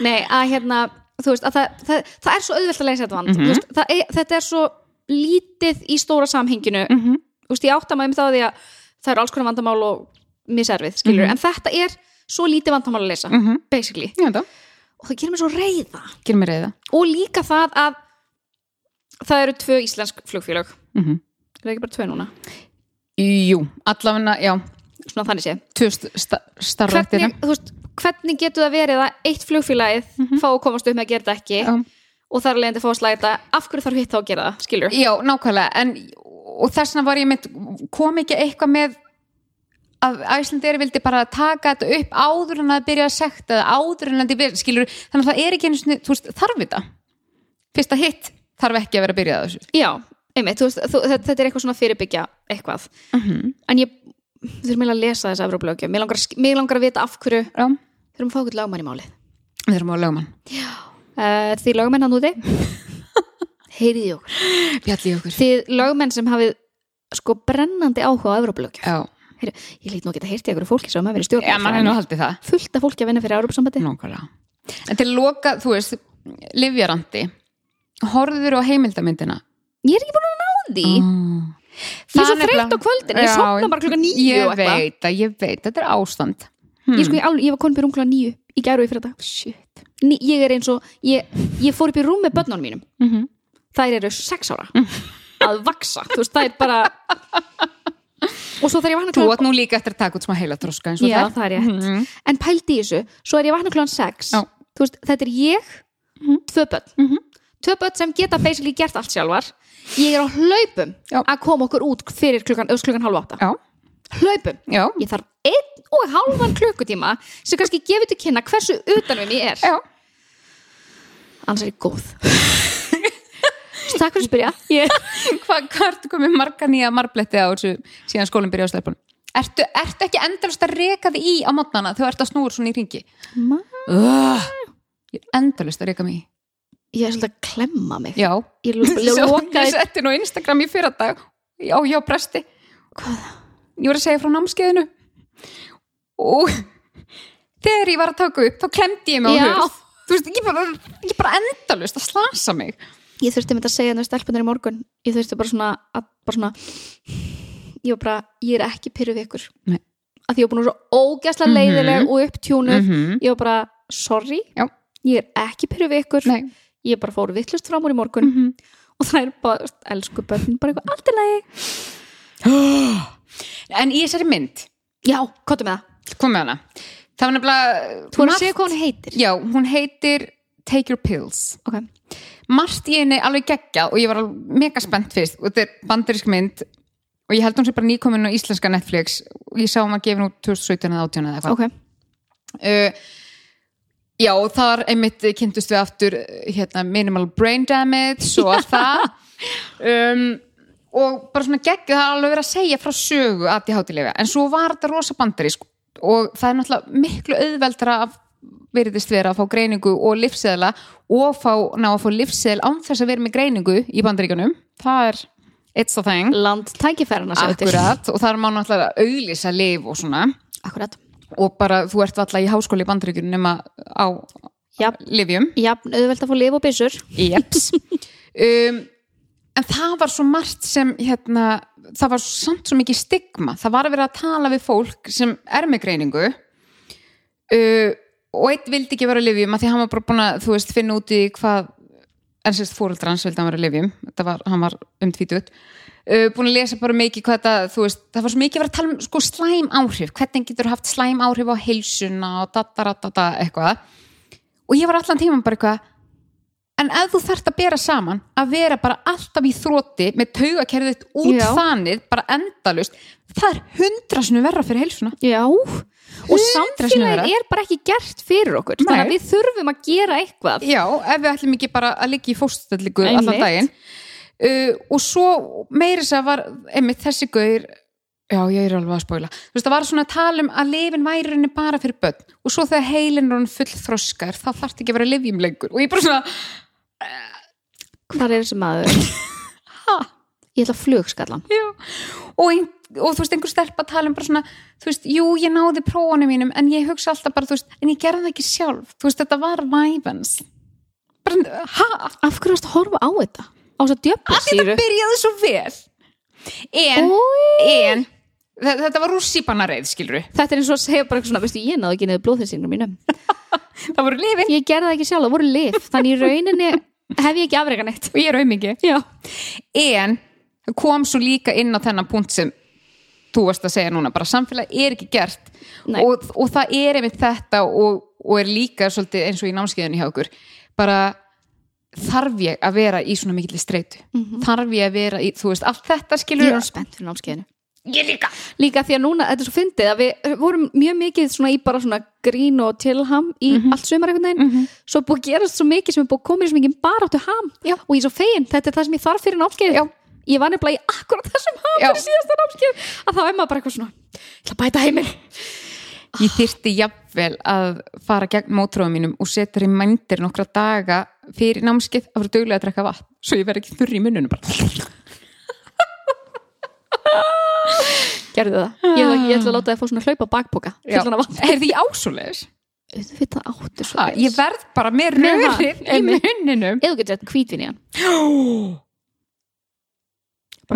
Nei, að hérna þú veist, að það, það, það er svo auðvelt að leysa þetta vand mm veist, það er, þetta er svo lítið í stóra samhenginu. Mm Mhm. veist, ég átta maður um það að það eru alls konar vandamál og miservið, skilur, Mhm. en þetta er svo lítið vandamál að leysa, Mhm. basically. Já, og það gerir mér svo reyða mér reyða og líka það að það eru tvö íslensk flugfélög. Mhm. er það ekki bara tvö núna, Jú, allavega, já. Svona þannig tvö sta starfrættir þú veist, hvernig getur það verið að eitt flugfélagið fá að komast upp með að gera þetta ekki? Já. og þar leðandi fá að slæta. Af hverju þarf hitt þá að gera það, skilur Já, nákvæmlega, en og þess vegna var ég mynd, kom ekki eitthvað með að Æslandir vildi bara taka þetta upp áður en að byrja að sekta eða áður en að byrja, skilur þannig að það er ekki einu veist, þarf þetta? Fyrsta hitt þarf ekki að vera að byrja að þessu. Já, einmitt, veist, þú, þetta, er eitthvað svona fyrirbyggja eitthvað. En ég, þurfum eiginlega að lesa þessa Evróplögju, mér langar, að mig langar að vita af hverju Já, þurfum að fá okkur lagmann í málið. Við erum á lögmann. Uh, þið lögmenn hann úti? [laughs] Heyriði okkur. Bjalli okkur. Þið lögmenn sem hafið sko brennandi áhuga á Evróplögju Já, Heyri, ég lít nú ekki að heyrti ykkur fólki sem hafa verið stjórn Já maður hefur nú haldið það. Fullt af fólki að vinna fyrir Evrópsambandi Nákvæmlega. En til að loka, þú veist, livjarandi horfður á heimildamyndina? Ég er ekki búin að ná því. Ég er svo þreytt á kvöldin, ég Já, sofna bara klukkan níu Ég veit að, ég veit, þetta er ástand ég, sko, ég, ég var konum byrjum klukkan nýju í gæru í fyrir þetta ég er eins og, ég, ég fór upp í rúm með börnunum mínum. Mm -hmm. þær eru sex ára. Að vaksa, þú veist, það er bara og svo þegar ég vakna Þú klukkan átt nú líka eftir að taka út smá heila og Já, það. er rétt. Mhm. en pældi í þessu, svo er ég vakna klukkan sex. Já. þú veist, þetta er ég tvö börn. Mhm. tvö börn sem geta basically gert allt sjálfar. Ég er á hlaupum Já. að koma okkur út fyrir klukkan, öðs klukkan halv átta. Já, hlaupum. Já, ég þarf einn og halvan klukkutíma sem kannski gefur til kynna hversu utan við mér er. Já. Annars er ég góð. [laughs] Takk fyrir að spyrja. Ég, [laughs] Hvað hva ertu komið marga nýja marbletti á þessu síðan skólinn byrja á stelpunum? Ertu, ertu ekki endalust að reka þig í á mótnana þegar þú ert að snúra svona í ringi? Uh, ég er endalust að reka mig í. ég er svolítið að klemma mig. Já, ég [laughs] ég lokaði setti nú á Instagram í fyrra dag Já, já, presti. Hvað? Ég var að segja frá námskeiðinu. Og [laughs] þegar ég var að taka upp þá klemdi ég mig á hurð. Þú veist, ég bara, ég bara endalust að slasa mig. Ég þurfti með að segja það stelpunar í morgun. Ég þurfti bara svona, að, bara svona ég var bara, ég er ekki pyrru við ykkur. Nei. að því ég var búin að vera svo ógæslega Mhm. leiðileg og upptjúnuð -hmm. ég var bara, sorry. Já. ég er ekki pyrru við ykkur. Nei. Ég bara fór vittlust fram úr í morgun. Mm -hmm. og það er bara, elsku börn bara eitthvað allt í lagi [gasps] [gasps] en í þessari mynd, já, kottu með það, kom með hana. Það var nefnilega þú er að segja hvað hún heitir. Já, hún heitir Take Your Pills. Ok, margt í henni alveg geggjað og ég var alveg mega spennt fyrst. Og þetta er bandarísk mynd og ég held hún sé bara nýkomin á íslenska Netflix og ég sá hún að gefa nú 2017 eða 18 eða eitthvað. Ok. Uh, já, og þar einmitt kynntust við aftur uh, hérna, minimal brain damage og allt það. [laughs] Um, og bara svona geggjað það alveg verið að segja frá sögu að ég hátilega, en svo var þetta rosa bandarísk og það er náttúrulega miklu auðveldra að veriðist vera að fá greiningu og livseðla og fá, ná að fá livseðl án þess að vera með greiningu í bandaríkanum það er it's a thing. Land tækifærana sem þetta er. akkurat og þar má náttúrulega auðlýsa liv og svona. Akkurat, og bara þú ert alltaf í háskóli í bandaríkjunum nema á já, livjum jafn auðvelt að fá lif og byssur. Jeps. [laughs] um, en það var svo margt sem hérna, það var samt svo mikið stigma. Það var að vera að tala við fólk sem er með greiningu uh, og einn vildi ekki vera að livjum að því hann var bara búin að þú veist, finna út í hvað en sérst fóreldra hans vildi hann vera að livjum var, hann var um tvítut uh, búin að lesa bara mikið hvað þetta þú veist, það var svo mikið að vera að tala um sko slæm áhrif. Hvernig getur haft slæm áhrif á heilsuna og dataratata eitthvað. Og ég var allan tíman bara eitthvað en ef þú þarft að bera saman að vera bara alltaf í þrótti með taugakerðið út Já. þanið bara endalust, það er hundra sinu verra fyrir heilsuna. Já, og samfélagið er bara ekki gert fyrir okkur. Þannig Nei. að við þurfum að gera eitthvað. Já, ef við ætlum ekki bara að liggja í fóststellingu allan daginn. Uh, og svo meiri þess að var einmitt þessi gaur já, ég er alveg að spóila þú veist, það var svona að tala um að lifin væri henni bara fyrir börn. Og svo þegar heilin er hann full þroskar þá þarf ekki að vera lifjum lengur. Og ég bara svona, hvað er þessi maður? [laughs] ha, ég ætla að flugskallan. Og, ein, og þú veist, einhver stelpa að tala um bara svona þú veist, jú, ég náði prófanum mínum en ég hugsa alltaf bara, þú veist, en ég gerði það ekki sjálf. Þú veist, þetta var væfans bara, ha, af hverju varst að horfa á þetta? á þess að djöfla að þetta byrjaði svo vel. En, en þe- þetta var rússíbanareið skilru, þetta er eins og að segja bara svona veistu, ég náðu ekki niður blóðþessingum mínum [laughs] það voru lifin ég gerði það ekki sjálf, það voru lif þannig í rauninni hef ég ekki afreika neitt. Og ég er auðmingi já, en kom svo líka inn á þennan punkt sem þú varst að segja núna, bara samfélag er ekki gert. Og, og það er einmitt þetta og, og er líka svolítið eins og í námskeiðinu hjá okkur. Bara þarf ég að vera í svona mikilli streitu? Þarf ég að vera í, þú veist, allt þetta ég skilur ég líka. Líka því að núna, þetta er svo fyndið að við vorum mjög mikið svona í bara svona grín og tilham í allt sumar einhvern veginn. Svo er búið að gerast svo mikið sem er búið að koma í svo mikið baráttu ham. Já. og ég er svo fegin, þetta er það sem ég þarf fyrir námskeið. Já. ég var nefnilega í akkurat þessum ham Já. fyrir síðasta námskeið. Að þá er maður bara eitthvað svona ég ætla að bæta heiminn. Ég þyrti jafnvel að fara gegn mótróðum mínum og setja í mændir nokkra daga fyrir námskið að vera duglega að drekka vatn svo ég verð ekki þurri í munnunum bara gerðu það, ég, ég ætla að láta það að fá svona hlaupa vatn. [laughs] Er því ásúleis? auðvitað áttu svo Ég verð bara með rörið í munninum. Eða þú getur þetta hvítvinni hann. [gasps]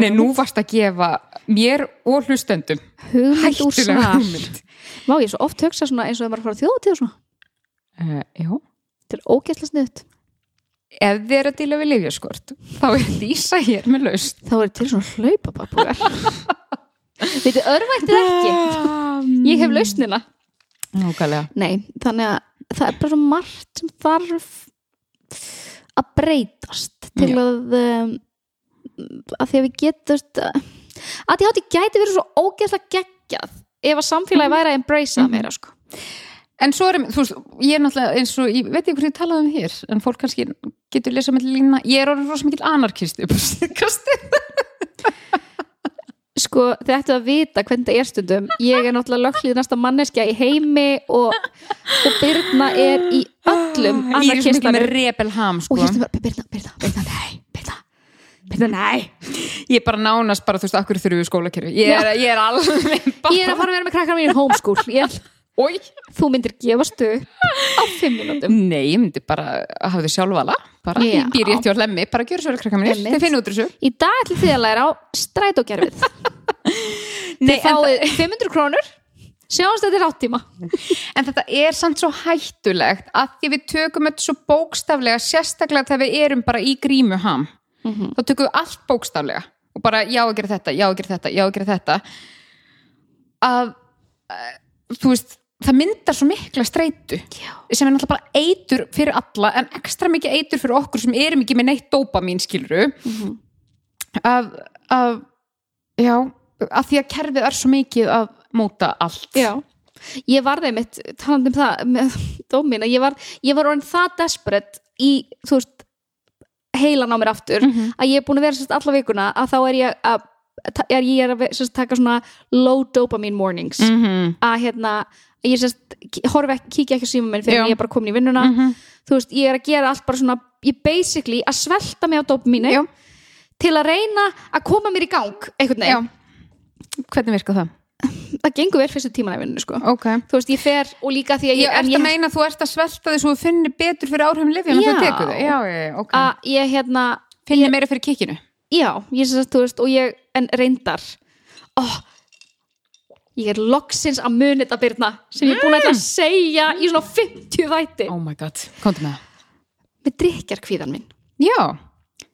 Nei, nú varst að gefa mér og hlustendum. Hættulega hugmynd. Má ég svo oft hugsa svona eins og það var að fara þjóðatíð og svona. Uh, Já. Þetta er ógæsla sniðut Ef þið er að díla við lifjaskort þá er Lísa hér með laust þá er til svona hlaupa bakpokar [laughs] veitu, örvæntið ekki? Ég hef lausnina. Nákvæmlega. Nei, þannig að það er bara svo margt sem þarf að breytast til að um, að því að við getast að því hátti gæti verið svo ógeðslega geggjað ef að samfélagi væri að embracea meira sko. En svo er, þú veist, ég er náttúrulega eins og, ég veit ekki hvernig ég talaði um hér, en fólk kannski getur lesað með lína, ég er orðin rosa mikil síðkastu. Sko, þið ættu að vita hvernig það er stundum. Ég er náttúrulega lögklið næsta manneskja í heimi og, og Birna er í öllum Ég er svo mikil með anarkistanum rebel ham, sko. og stundum bara, Birna, Birna, Birna, nei Birna, Birna, nei. Ég er bara nánast bara, þú veist, akkur þurfum við skólakerfi. Ég er, ég er alveg bara... ég er að fara að vera með krakkar mín í homeschool ég, Ói. þú myndir gefast upp á fimm minútum Nei, ég myndi bara að hafa þið sjálfvala, bara, Já. ég býr rétt hjá lemmi, bara gjör svo vel krakka Einmitt. þið finnum út úr þessu. í dag ætlum þið að læra á strætókerfið [laughs] Nei, þið fáið 500 krónur sjáumst þetta er áttíma [laughs] En þetta er samt svo hættulegt að því við tökum þetta svo bókstaflega sérstaklega þegar við erum bara í grímuham Mhm. þá tökum við allt bókstaflega og bara já að gera þetta, já að gera þetta, já að gera þetta að uh, þú veist, það myndar svo mikla streitu Já. sem er náttúrulega bara eitur fyrir alla en ekstra mikið eitur fyrir okkur sem erum ekki með neitt dópamín skiluru Mhm. að, að já, að því að kerfið er svo mikið að móta allt Já, ég var þeim mitt talandi um það með dómin ég var, ég var orðin það desperate í, þú veist heilan á mér aftur, Mhm. að ég er búin að vera sérst alla vikuna að þá er ég að er ég er að sérst, taka svona low dopamine mornings -hmm. að hérna, ég sérst horfi ekki, kíkja ekki síma minn fyrir en ég er bara komin í vinnuna. Mhm. þú veist, ég er að gera allt bara svona ég basically að svelta mig á dopamínu Já. til að reyna að koma mér í gang einhvern veginn, hvernig virka það? það gengur vel fyrstu tíman í vinnunni sko. Ok. Þú veist, ég fer og líka því að Ég ég, en ert að meina að þú ert að svelta þig svo þú finnir betur fyrir áhrifum lifjum en þú tekur þau Já, ok. Að ég hérna Finnir meira fyrir kikkinu? Já, ég sagt, þú veist, og ég en reyndar oh, ég er loksins að muni þetta byrna sem ég er búin að ætla að segja í svona 50 þætti. Oh my god, komdu með. Það með drikkjar kvíðan minn. Já,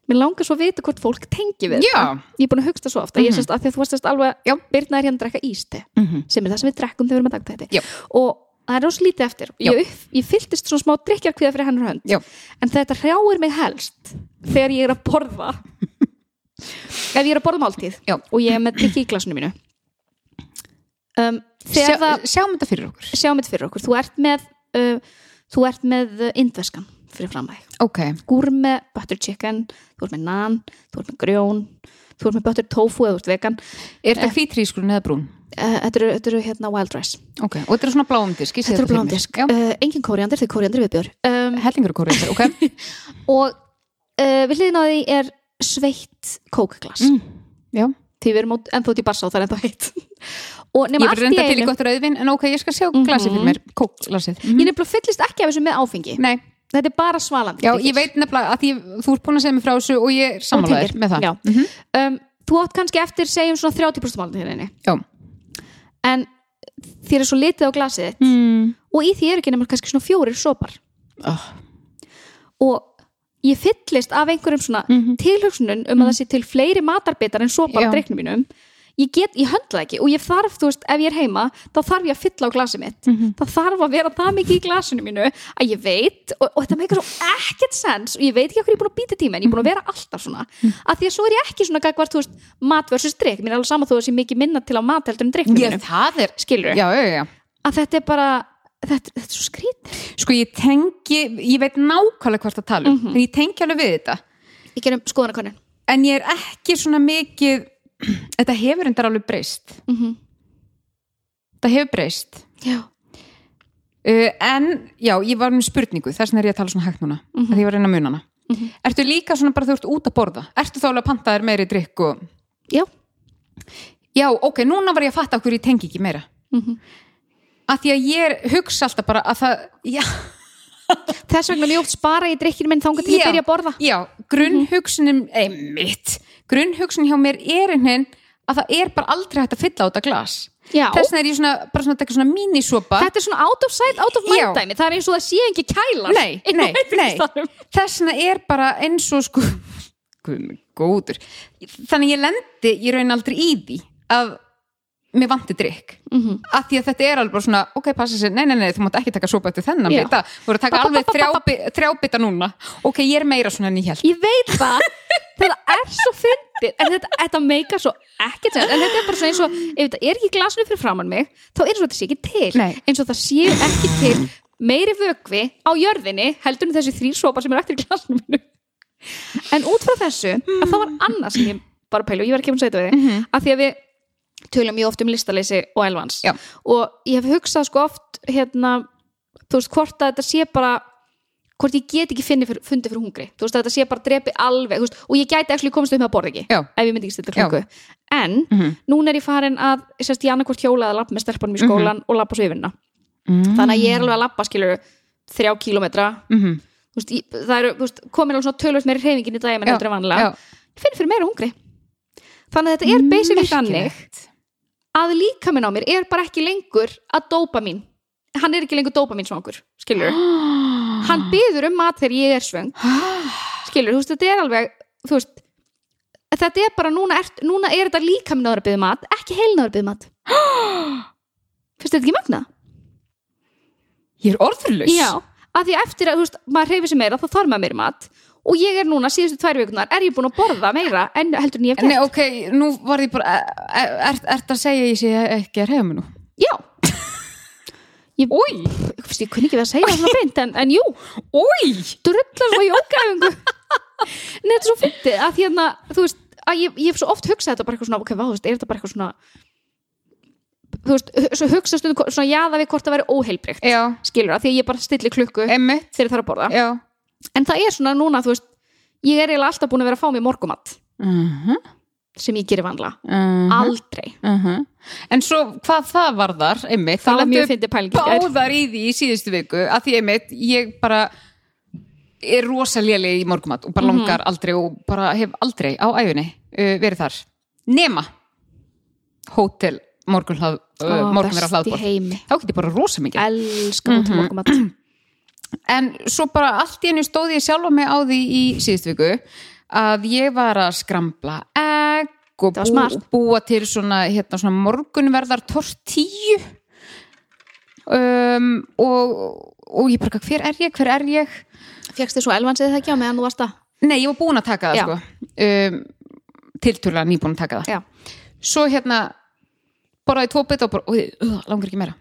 mér langar svo að vita hvort fólk tengi við Já. ég er búin að hugsta svo ofta. Mm -hmm. að að þú varst alveg, já, Birna er hérna að drekka íste Mhm. sem er það sem við drekkum þegar við erum að dagta þetta. Og það er rosa lítið eftir. Ég, ég fylltist svona smá drikkjarkvíða fyrir hennar hönd. Já. en þetta hrjáir mig helst þegar ég er að borða. [laughs] Ef ég er að borða máltíð og ég er með drikki í glasinu mínu um, Sjá, það sjáum þetta fyrir okkur. Sjáum þetta fyrir okkur. Þú ert með uh, þú ert með uh, indveskan fyrir fram að þig. Ok, gúrme, butter chicken, þú ert með nan þú ert með grjón, þú ert með butter tofu eða þú ert vegan. Er þetta hvítrískurinn eða brún? uh, þetta, eru, þetta eru hérna wild rice. Ok, og þetta er svona bláum disk þetta eru bláum disk, Já, uh, engin kóriandir þegar kóriandir er viðbjör um, hellingur [laughs] og kóriðar, ok. Og við hliðin á því er sveitt kókglas. Mm. Já, því við erum ennþá út í barsa og það er ennþá heitt ég í reynda til í gott rauðvin en ok, ég skal sjá Mhm. glasið fyrir mér Kókglasið ég nefnilega fyllist ekki af þessu með áfengi Nei, þetta er bara svalandi já, ég veit nefnilega að því, þú ert búin að segja mig frá þessu og ég er tengir. með það Já. Mhm. um, þú átt kannski eftir segjum svona 30% málni hérna Já. en þér er svo litið á glasið Mm. og í því eru ekki nema kannski svona fjórir sopar Oh. og ég fyllist af einhverjum svona Mhm. tilhugsunum um að það sé til fleiri matarbitar en sopar á dreiknum mínum ég get, ég höndla ekki og ég þarf, þú veist, ef ég er heima þá þarf ég að fylla á glasið mitt. Mhm. það þarf að vera það mikið í glasinu mínu að ég veit, og, og þetta meikar svo ekkert sens og ég veit ekki hvað ég er búin að býta tíma en ég er búin að vera alltaf svona. Mhm. að því að svo er ég ekki svona gagvart, þú veist, mat versus drikk mér er alveg sama þó að sé mikið minna til á mat heldur en mínum, það er skilur Já, já, já. Að þetta er bara, þetta, þetta er svo skrítið Sko ég tengi, ég veit nákvæmlega hvort að tala um, Mhm. en ég tengi alveg við þetta. Ég gerum skoðanakonun en ég er ekki svona mikið [clears throat] þetta hefur endar alveg breyst. Mm -hmm. þetta hefur breyst. Já, uh, en já, ég var með spurningu. Þess vegna er ég að tala svona hægt núna mm því ég var að reyna að muna hana. Mhm. Ertu líka svona bara þú ert út að borða? Ertu þá alveg að panta þér meiri drikk og já. Já, ok, núna var ég að fatta okkur ég tengi ekki meira. Mm að því að ég hugsa alltaf bara að það já, þess vegna mjög oft spara ég drikkinu minn þangað til ég Já. byrja að borða. Já grunnhugsunin einmitt, grunnhugsunin hjá mér er einhvern að það er bara aldrei hægt að fylla á þetta glas. Já, þess vegna er ég svona, bara svona, að taka svona mínisopa. Þetta er svona out of sight, out of mind dæmi. Það er eins og það sé ekki kælar Nei, nei, nei. þess vegna er bara eins og sko [laughs] góður. Þannig ég lendi, ég raun aldrei í því að mér vanti drikk Mhm. að því að þetta er alveg bara svona ok, passa sér, nei, nei, nei, þú mátt ekki taka sopa eftir þennan þú voru að taka alveg þrjábita núna. Ok, ég er meira svona en ég held ég veit það. Þetta er svo fyndið. En þetta, þetta meika svo ekkert en þetta er bara svona eins og ef þetta er ekki glasinu fyrir framann mig þá er þetta sé ekki til. Nei. eins og það sé ekki til meiri vökvi á jörðinni heldur en þessi þrýr sopa sem er eftir glasinu mínu. En út frá þessu að það var annað sem ég bara pælu ég var ekki um að segja þetta við þig að því að við tölum mjög oft um listaleysi og elvans. Já. og ég hef hugsað sko oft hérna, þú veist, hvort að þetta sé bara hvort ég get ekki finni fyrir, fundi fyrir hungri. Þú veist, að þetta sé bara drepi alveg veist, og ég gæti ekki komast upp með að borða ekki Já. ef ég myndi ekki stilla klukku en Mhm. núna er ég farin að sérst, ég annarkvort hjóla að lappa með stelpunum í skólan og lappa svo yfirna mm. þannig að ég er alveg að lappa skilur þrjá kílómetra. Mm þú veist, ég, það eru komin alveg svona tölvöld meiri hreyfingin í daginn en heldur en vanlega ég finn fyrir meira hungri. Þannig að þetta er basically þannig að líka minn á mér er bara ekki lengur að dópa mín hann er ekki lengur dópa mín svangur skilur [gasps] hann byður um mat þegar ég er svöng. [gasps] Skilur, þú veist, þetta er alveg veist þetta er bara, núna er, núna er þetta líka minn ára byggðu mat, ekki heilin ára byggðu mat. [gasps] Finnst þetta ekki magna? Ég er orðurlaus Já, að því eftir að, þú veist, maður hreyfir sig meira þá þarf maður meira mat og ég er núna síðustu tvær vikunar, er ég búin að borða meira en heldur en ég hef Nei, gert? ok, nú var ég bara er, er, Ert að segja ég sé ekki að reyða mig nú? Já, Új, [laughs] ég, veist, ég kunni ekki að segja það svona beint en, en jú, új drullar svo jókaæfingu Nei, þetta er svo fyndið að því hérna, þú veist, að ég, ég hef svo oft hugsað þetta bara eitthvað svona, ok, vá, þú veist, er þetta bara eitthvað svona þú veist, svo hugsa stundum svona jaða við hvort það væri óheilbreykt Já, skilur það, því að ég bara stilli klukku emmitt þegar ég þarf að borða, Já en það er svona núna, þú veist ég er eiginlega alltaf búin að vera að fá mér morgumat. Uh -huh, sem ég gerir vanlega, uh aldrei. -huh. En svo hvað það varðar, einmitt það var þá mjög fyndið gær. báðar í því í síðustu viku að því einmitt, ég bara er rosa léleg í morgumat og bara Mhm. langar aldrei og bara hef aldrei á æfinni uh, verið þar. Nema hótel uh, Ó, morgunverða best í hlaðbór þá get ég bara rosa mikið. Elska mm Mhm. En svo bara allt í hennu stóð ég sjálfa mig á því í síðustu viku að ég var að skrambla egg og smart. búa til svona, hérna, svona morgunverðar tortíu. Um, og, og ég bara hver er ég, hver er ég? Fegst þið svo elvansið það ekki á meðan þú varst að nei, ég var búin að taka það sko. Um, tilturlega nýbúin að taka það. Já, svo hérna borðaði tvo bita og bara, langar ekki meira.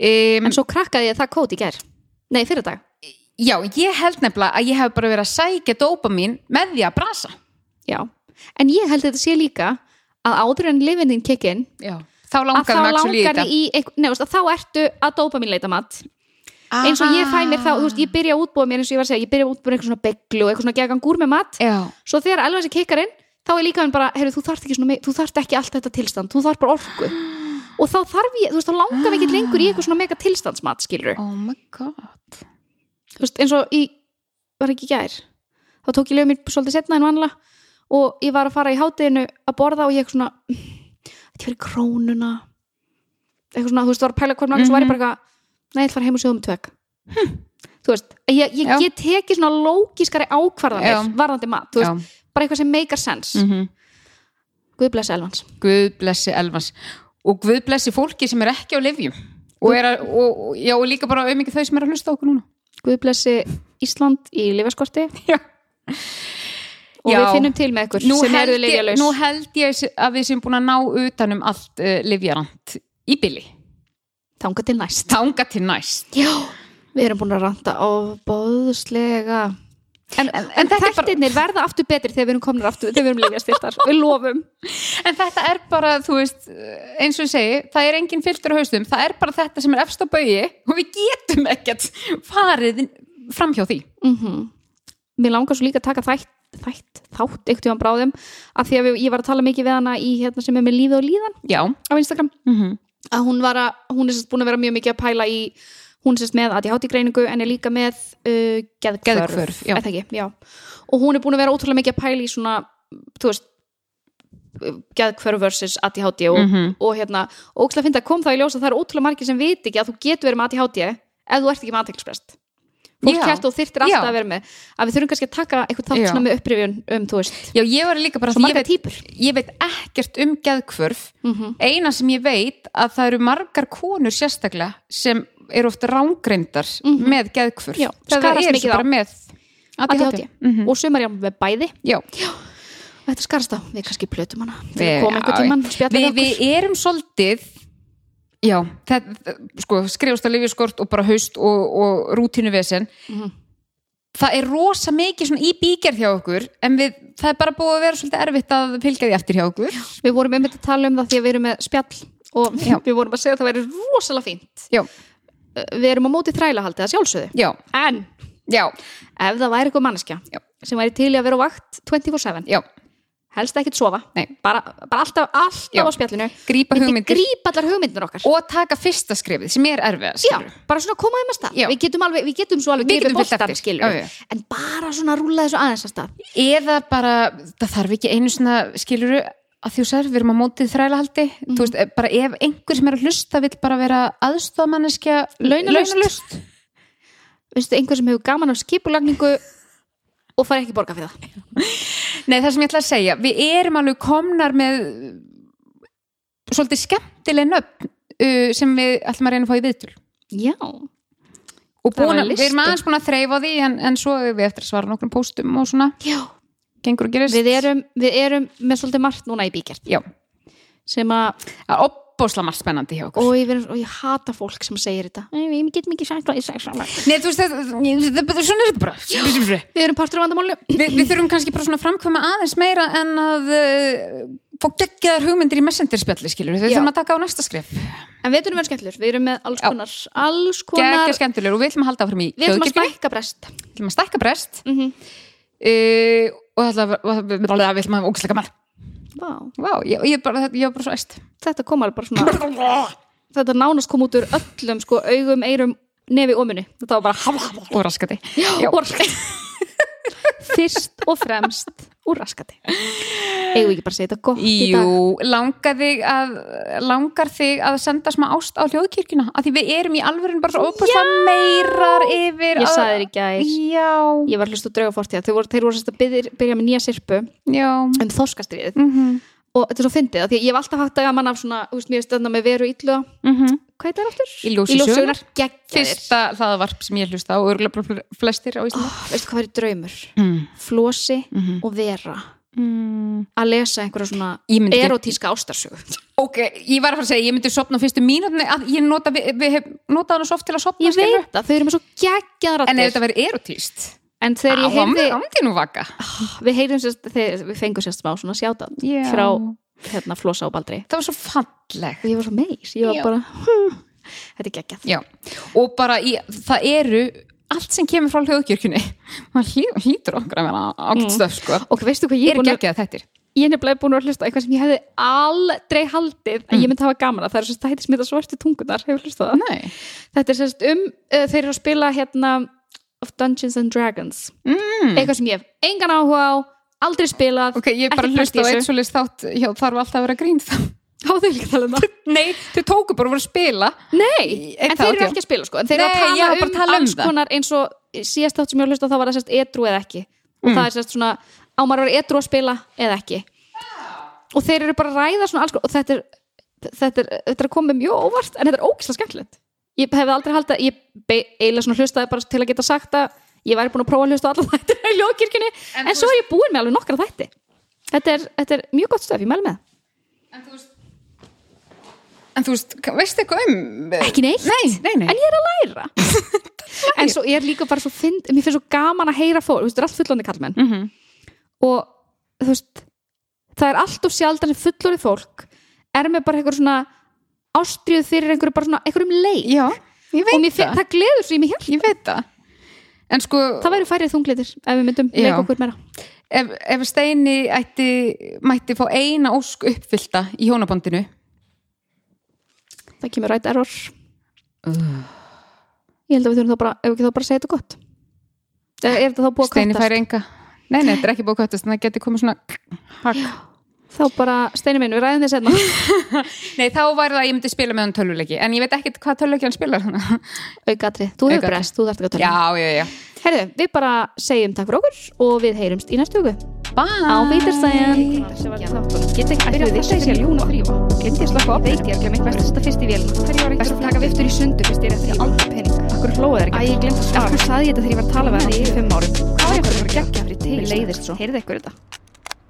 Um, en svo krakkaði ég það kót í gær nei, fyrir dag. Já, ég held nefnilega að ég hef bara verið að sækja dópamin með því að brasa. Já. en ég held þetta sé líka að áður en lifindin kikkin Já. þá langar þið í neðust, að þá ertu að dópa mín leita mat. Eins og ég fæ mér þá, þú veist, ég byrja að útbúa mér eins og ég var að segja, ég byrja að útbúa eitthvað svona beglu og eitthvað svona gegan gúr með mat. Já, svo þegar alveg þessi kikkar inn þá er líka hann bara, heyrðu, þú þarft ekki svona þú þarft ekki allt þetta tilstand, þú þarft bara orku og þá þarf ég, þú veist, þá langar við ekki lengur í [gasps] eitthvað svona mega tilstandsmat, skilur oh my god. Þú veist, eins og í, var ekki gær þá tók ég lögum mér svolítið setna en vanlega og ég var að fara í hátteginu að borða og ég eitthvað svona þetta fyrir krónuna. Eitthvað svona, þú veist, var að pæla hvort maður svo var ég bara eitthvað, nei, ég ætla að heim og sjóðum tvegg hm. þú veist, ég, ég Já. get tekið svona lógiskari ákvarðanir varðandi mat, þú veist, bara eitthvað sem meikar sens. Mm -hmm. Guð blessa Elvans. Guð blessi Elvans og Guð blessi fólki sem er ekki á livjum og, er að, og, og, já, og líka bara auðvitað þau sem er að hlusta á okkur núna. Guð blessi Ísland í lifaskorti Já. og Já. við finnum til með ykkur nú sem eru ég, lifjalaus nú held ég að við sem búin að ná utanum allt uh, livjarant í bili. Þanga til næst. Tanga til næst. Já, við erum búin að ranta óbóðslega En, en, en þetta er bara- þættirnir verða aftur betri þegar við erum komnir aftur, þegar við erum lífjastiltar við lofum. en þetta er bara, þú veist eins og ég segi, það er engin filtur á haustum það er bara þetta sem er efst á baugi og við getum ekkert farið fram hjá því Mm Mér langar svo líka að taka þætt, þætt þátt eitthvað á bráðum af því að við, ég var að tala mikið við hana í hérna sem er með lífið og líðan já, á Instagram mm -hmm. að hún að, hún er sérst búin að vera mjög mikið að pæla í, hún sérst með ADHD greiningu en er líka með uh, geðkvörf, Geðhvörf, já. Ekki, já. og hún er búin að vera ótrúlega mikið að pæla í svona, þú veist geðkvörf versus ADHD og, Mhm. og hérna, ógslag finna að kom það í ljós að það er ótrúlega margir sem viti ekki að þú getur verið með ADHD ef þú ert ekki með aðteklisprest fólk hægt og þyrftir alltaf Já. að vera með að við þurfum kannski að taka eitthvað þátt svona með upprifjun um, þú veist, já, ég ég veit, ég veit ekkert um geðkvörf mm eina sem ég veit að það eru margar konur sérstaklega sem eru ofta rángreindar Mhm. með geðkvörf Já, það er svo bara með ADHD. Mhm. og sumar já með bæði. Já, þetta skarast á, við kannski plötum hana. Við- já, við, við erum svolítið já, sko, skrifast að lifjaskort og bara haust og, og rútínu vesen. Mhm. það er rosa mikið í bígerð hjá okkur en við, það er bara búið að vera svolítið erfitt að fylgja því eftir hjá okkur. Við vorum einmitt að tala um það því að við erum með spjall og Já. [laughs] við vorum að segja að það væri rosalega fínt. Já, við erum á móti þrælahaldi að sjálfsögðu. Já, en já, ef það væri eitthvað manneskja Já. sem væri til í að vera á vakt 24-7 já. helst ekkert sofa bara, bara alltaf, alltaf á spjallinu. Grípa allar hugmyndir okkar. Og taka fyrsta skrifið sem er erfið bara svona koma þeim að stað. Við getum, alveg, við getum svo alveg Já, já. en bara svona rúla þessu aðeins að stað. Eða bara, það þarf ekki einu svona skiluru að sér, við erum á mótið þrælahaldi, þú veist, bara ef einhver sem er að hlusta vill bara vera aðstofamanneskja Launalaust. veistu, einhver sem hefur gaman af skipulagningu og fær ekki borga fyrir það. [laughs] Nei, það sem ég ætla að segja, við erum alveg komnar með svolítið skemmtileg nöfn uh, sem við ætlum að reyna að fá í viðtul Já, og að, við erum aðeins búin að þreyfa á því en, en svo við eftir að svara nokkrum póstum og svona, já. Gengur og gerist. Við, erum, við erum með svolítið margt núna í bíkert Já, sem að, opbósla margt spennandi hjá okkur. Og ég, verið, og ég hata fólk sem segir þetta. Ég get mikið er bara. Við, erum partur af vandamálinu. við þurfum kannski bara svona að framkvæma aðeins meira en að uh, fá geggjaðar hugmyndir í messenger spjalli skilur við Já. þurfum að taka á næsta skrif En við erum verið skemmtlur, við erum með alls Já. konar Alls konar, skemmtilegur og við ætlum að halda áfram í við ætlum að stækka brest. Við ætlum að stækka brest. Mm uh, og það ætlum að ógislega gaman Vá, ég, ég, bara, svo æst. Þetta kom alveg bara svona Þetta nánast kom út úr öllum sko, augum, eirum, nefi og muni Þetta var bara og raskati úr raskati Fyrst og fremst úr raskati. Eigum við ekki bara að segja þetta gott í dag? Jú, langar þig að langar þig að senda smá ást á hljóðkirkjuna? Af því við erum í alvörun bara svo opaslega meirar yfir Ég að- sagði þér í Já, Ég var hlust og drauga fórtíða Þeir voru, sérst að byrja, byrja með nýja sirpu já. Um þorskastriðið mm og þetta er svo fyndið af því að ég hef alltaf haft að gaman af svona, þú veist, mér stöðna með veru illu -hmm. hvað heit það aftur? Í ljósi sögunnar. geggjaðir Fyrsta hlaðavarp sem ég hlusta á og örgulega flestir á Íslandi oh, veistu hvað er draumur? mm. Flosi Mhm. og vera Mm. að lesa einhverja svona myndi ekki- erotíska ástarsögu Ok, ég var að fara að segja, ég myndi sopna fyrstu mínútinni að ég nota, við, við hef notað hana svo oft til að sopna ég veit það, þau eru með svo geggjaðar En ef þetta verið erotíst en þegar ég heyrði Ámdi nú vaka. Við heyrum sérst, við fengum sérst smá svona sjáta Já. frá hérna Flosa og Baldri. Það var svo falleg ég var svo meis, ég bara þetta er geggjað. Já, og bara í, það eru allt sem kemur frá hljóðkirkjunni. [laughs] Maður hlý, hlýtur okkur að vera átt stöf sko. Og veistu hvað ég Ég er búin að ég er nefnilega búin að hlusta eitthvað sem ég hefði aldrei haldið að ég myndi hafa gaman að það er sérst, það heitir tungunar hlustað á það? Nei. Þetta er sérst um, uh, þeir eru að spila hérna of Dungeons and Dragons. Mm. eitthvað sem ég hef engan áhuga á aldrei spilað Ok, ég er bara hlust á þessu. svo list þátt. Já, þarf alltaf að vera grín þá. [laughs] Á þau líka tala um það. [laughs] Nei, þau tóku bara að vera að spila. Nei, en þeir eru ekki að spila sko. En þeir eru að tala um tala um alls konar eins og síðast þátt sem ég hef hlustað þá var það sérst edru eða ekki. Og Mm. það er sérst svona ámar að vera edru að spila eða ekki. Og þeir eru bara að ræða svona alls konar og þetta er þetta er, þetta er að koma mjög óvart en þetta er ógislega skemmtilegt ég hefði aldrei haldið að ég eiginlega svona hlustaði bara til að geta sagt að ég væri búin að prófa að hlusta á alla þættir í ljókirkjunni en, En svo er ég búin með alveg nokkra þætti. Þetta er, þetta er mjög gott stöf, ég mæli með En þú veist En þú veist, veistu eitthvað um ekki neitt, Nei, nei, nei. En ég er að læra. [laughs] En svo ég er líka bara svo fynd, mér finnst svo gaman að heyra fólk, þú veist, það er allt fullóni kallmenn mm -hmm. og þú veist það er allt of sjaldan sem fullóni fólk er með bara einhver svona ástriðu fyrir einhverju bara svona einhverjum leik. Já, ég veit og mér það. það gleður svo í mig hér Ég veit það. En sko, það væri færið þunglitir ef við myndum Já. leika okkur meira. Ef, ef Steini ætti, mætti fá eina ósk uppfyllta í hjónabandinu. Það kemur rætt error. Ég held að við þurfum þá bara ef ekki þá bara segja þetta gott. Er, er þetta þá búið að Steini kvættast fær enga Nei, nei, þetta er ekki búið að kvættast en það geti komið svona hak. Þá bara, Steini minn, við ræðum þess enna [laughs] Nei, þá væri það að ég myndi spila með hann tölvuleiki en ég veit ekkert hvað tölvuleiki hann spilar aukatrið, þú hefur brest, þú þarft ekki að tala Já, já, já. Herðu, við bara segjum takk fyrir okkur og við heyrumst í næstu hugu Bye. Á Vítarstæðin Get ekki byrjað þetta að sé að ljúna þrýfa Glemdi ég slaka á Veit ég að glemdi Best að þetta fyrst í vélina. Best að taka viftur í sundu fyrst ég er eftir aldrei pening. Akkur hlóðu þeir ekki? Æ, ég glemdi að svara Akkur saði ég þetta þegar ég var að tala við það í fimm árum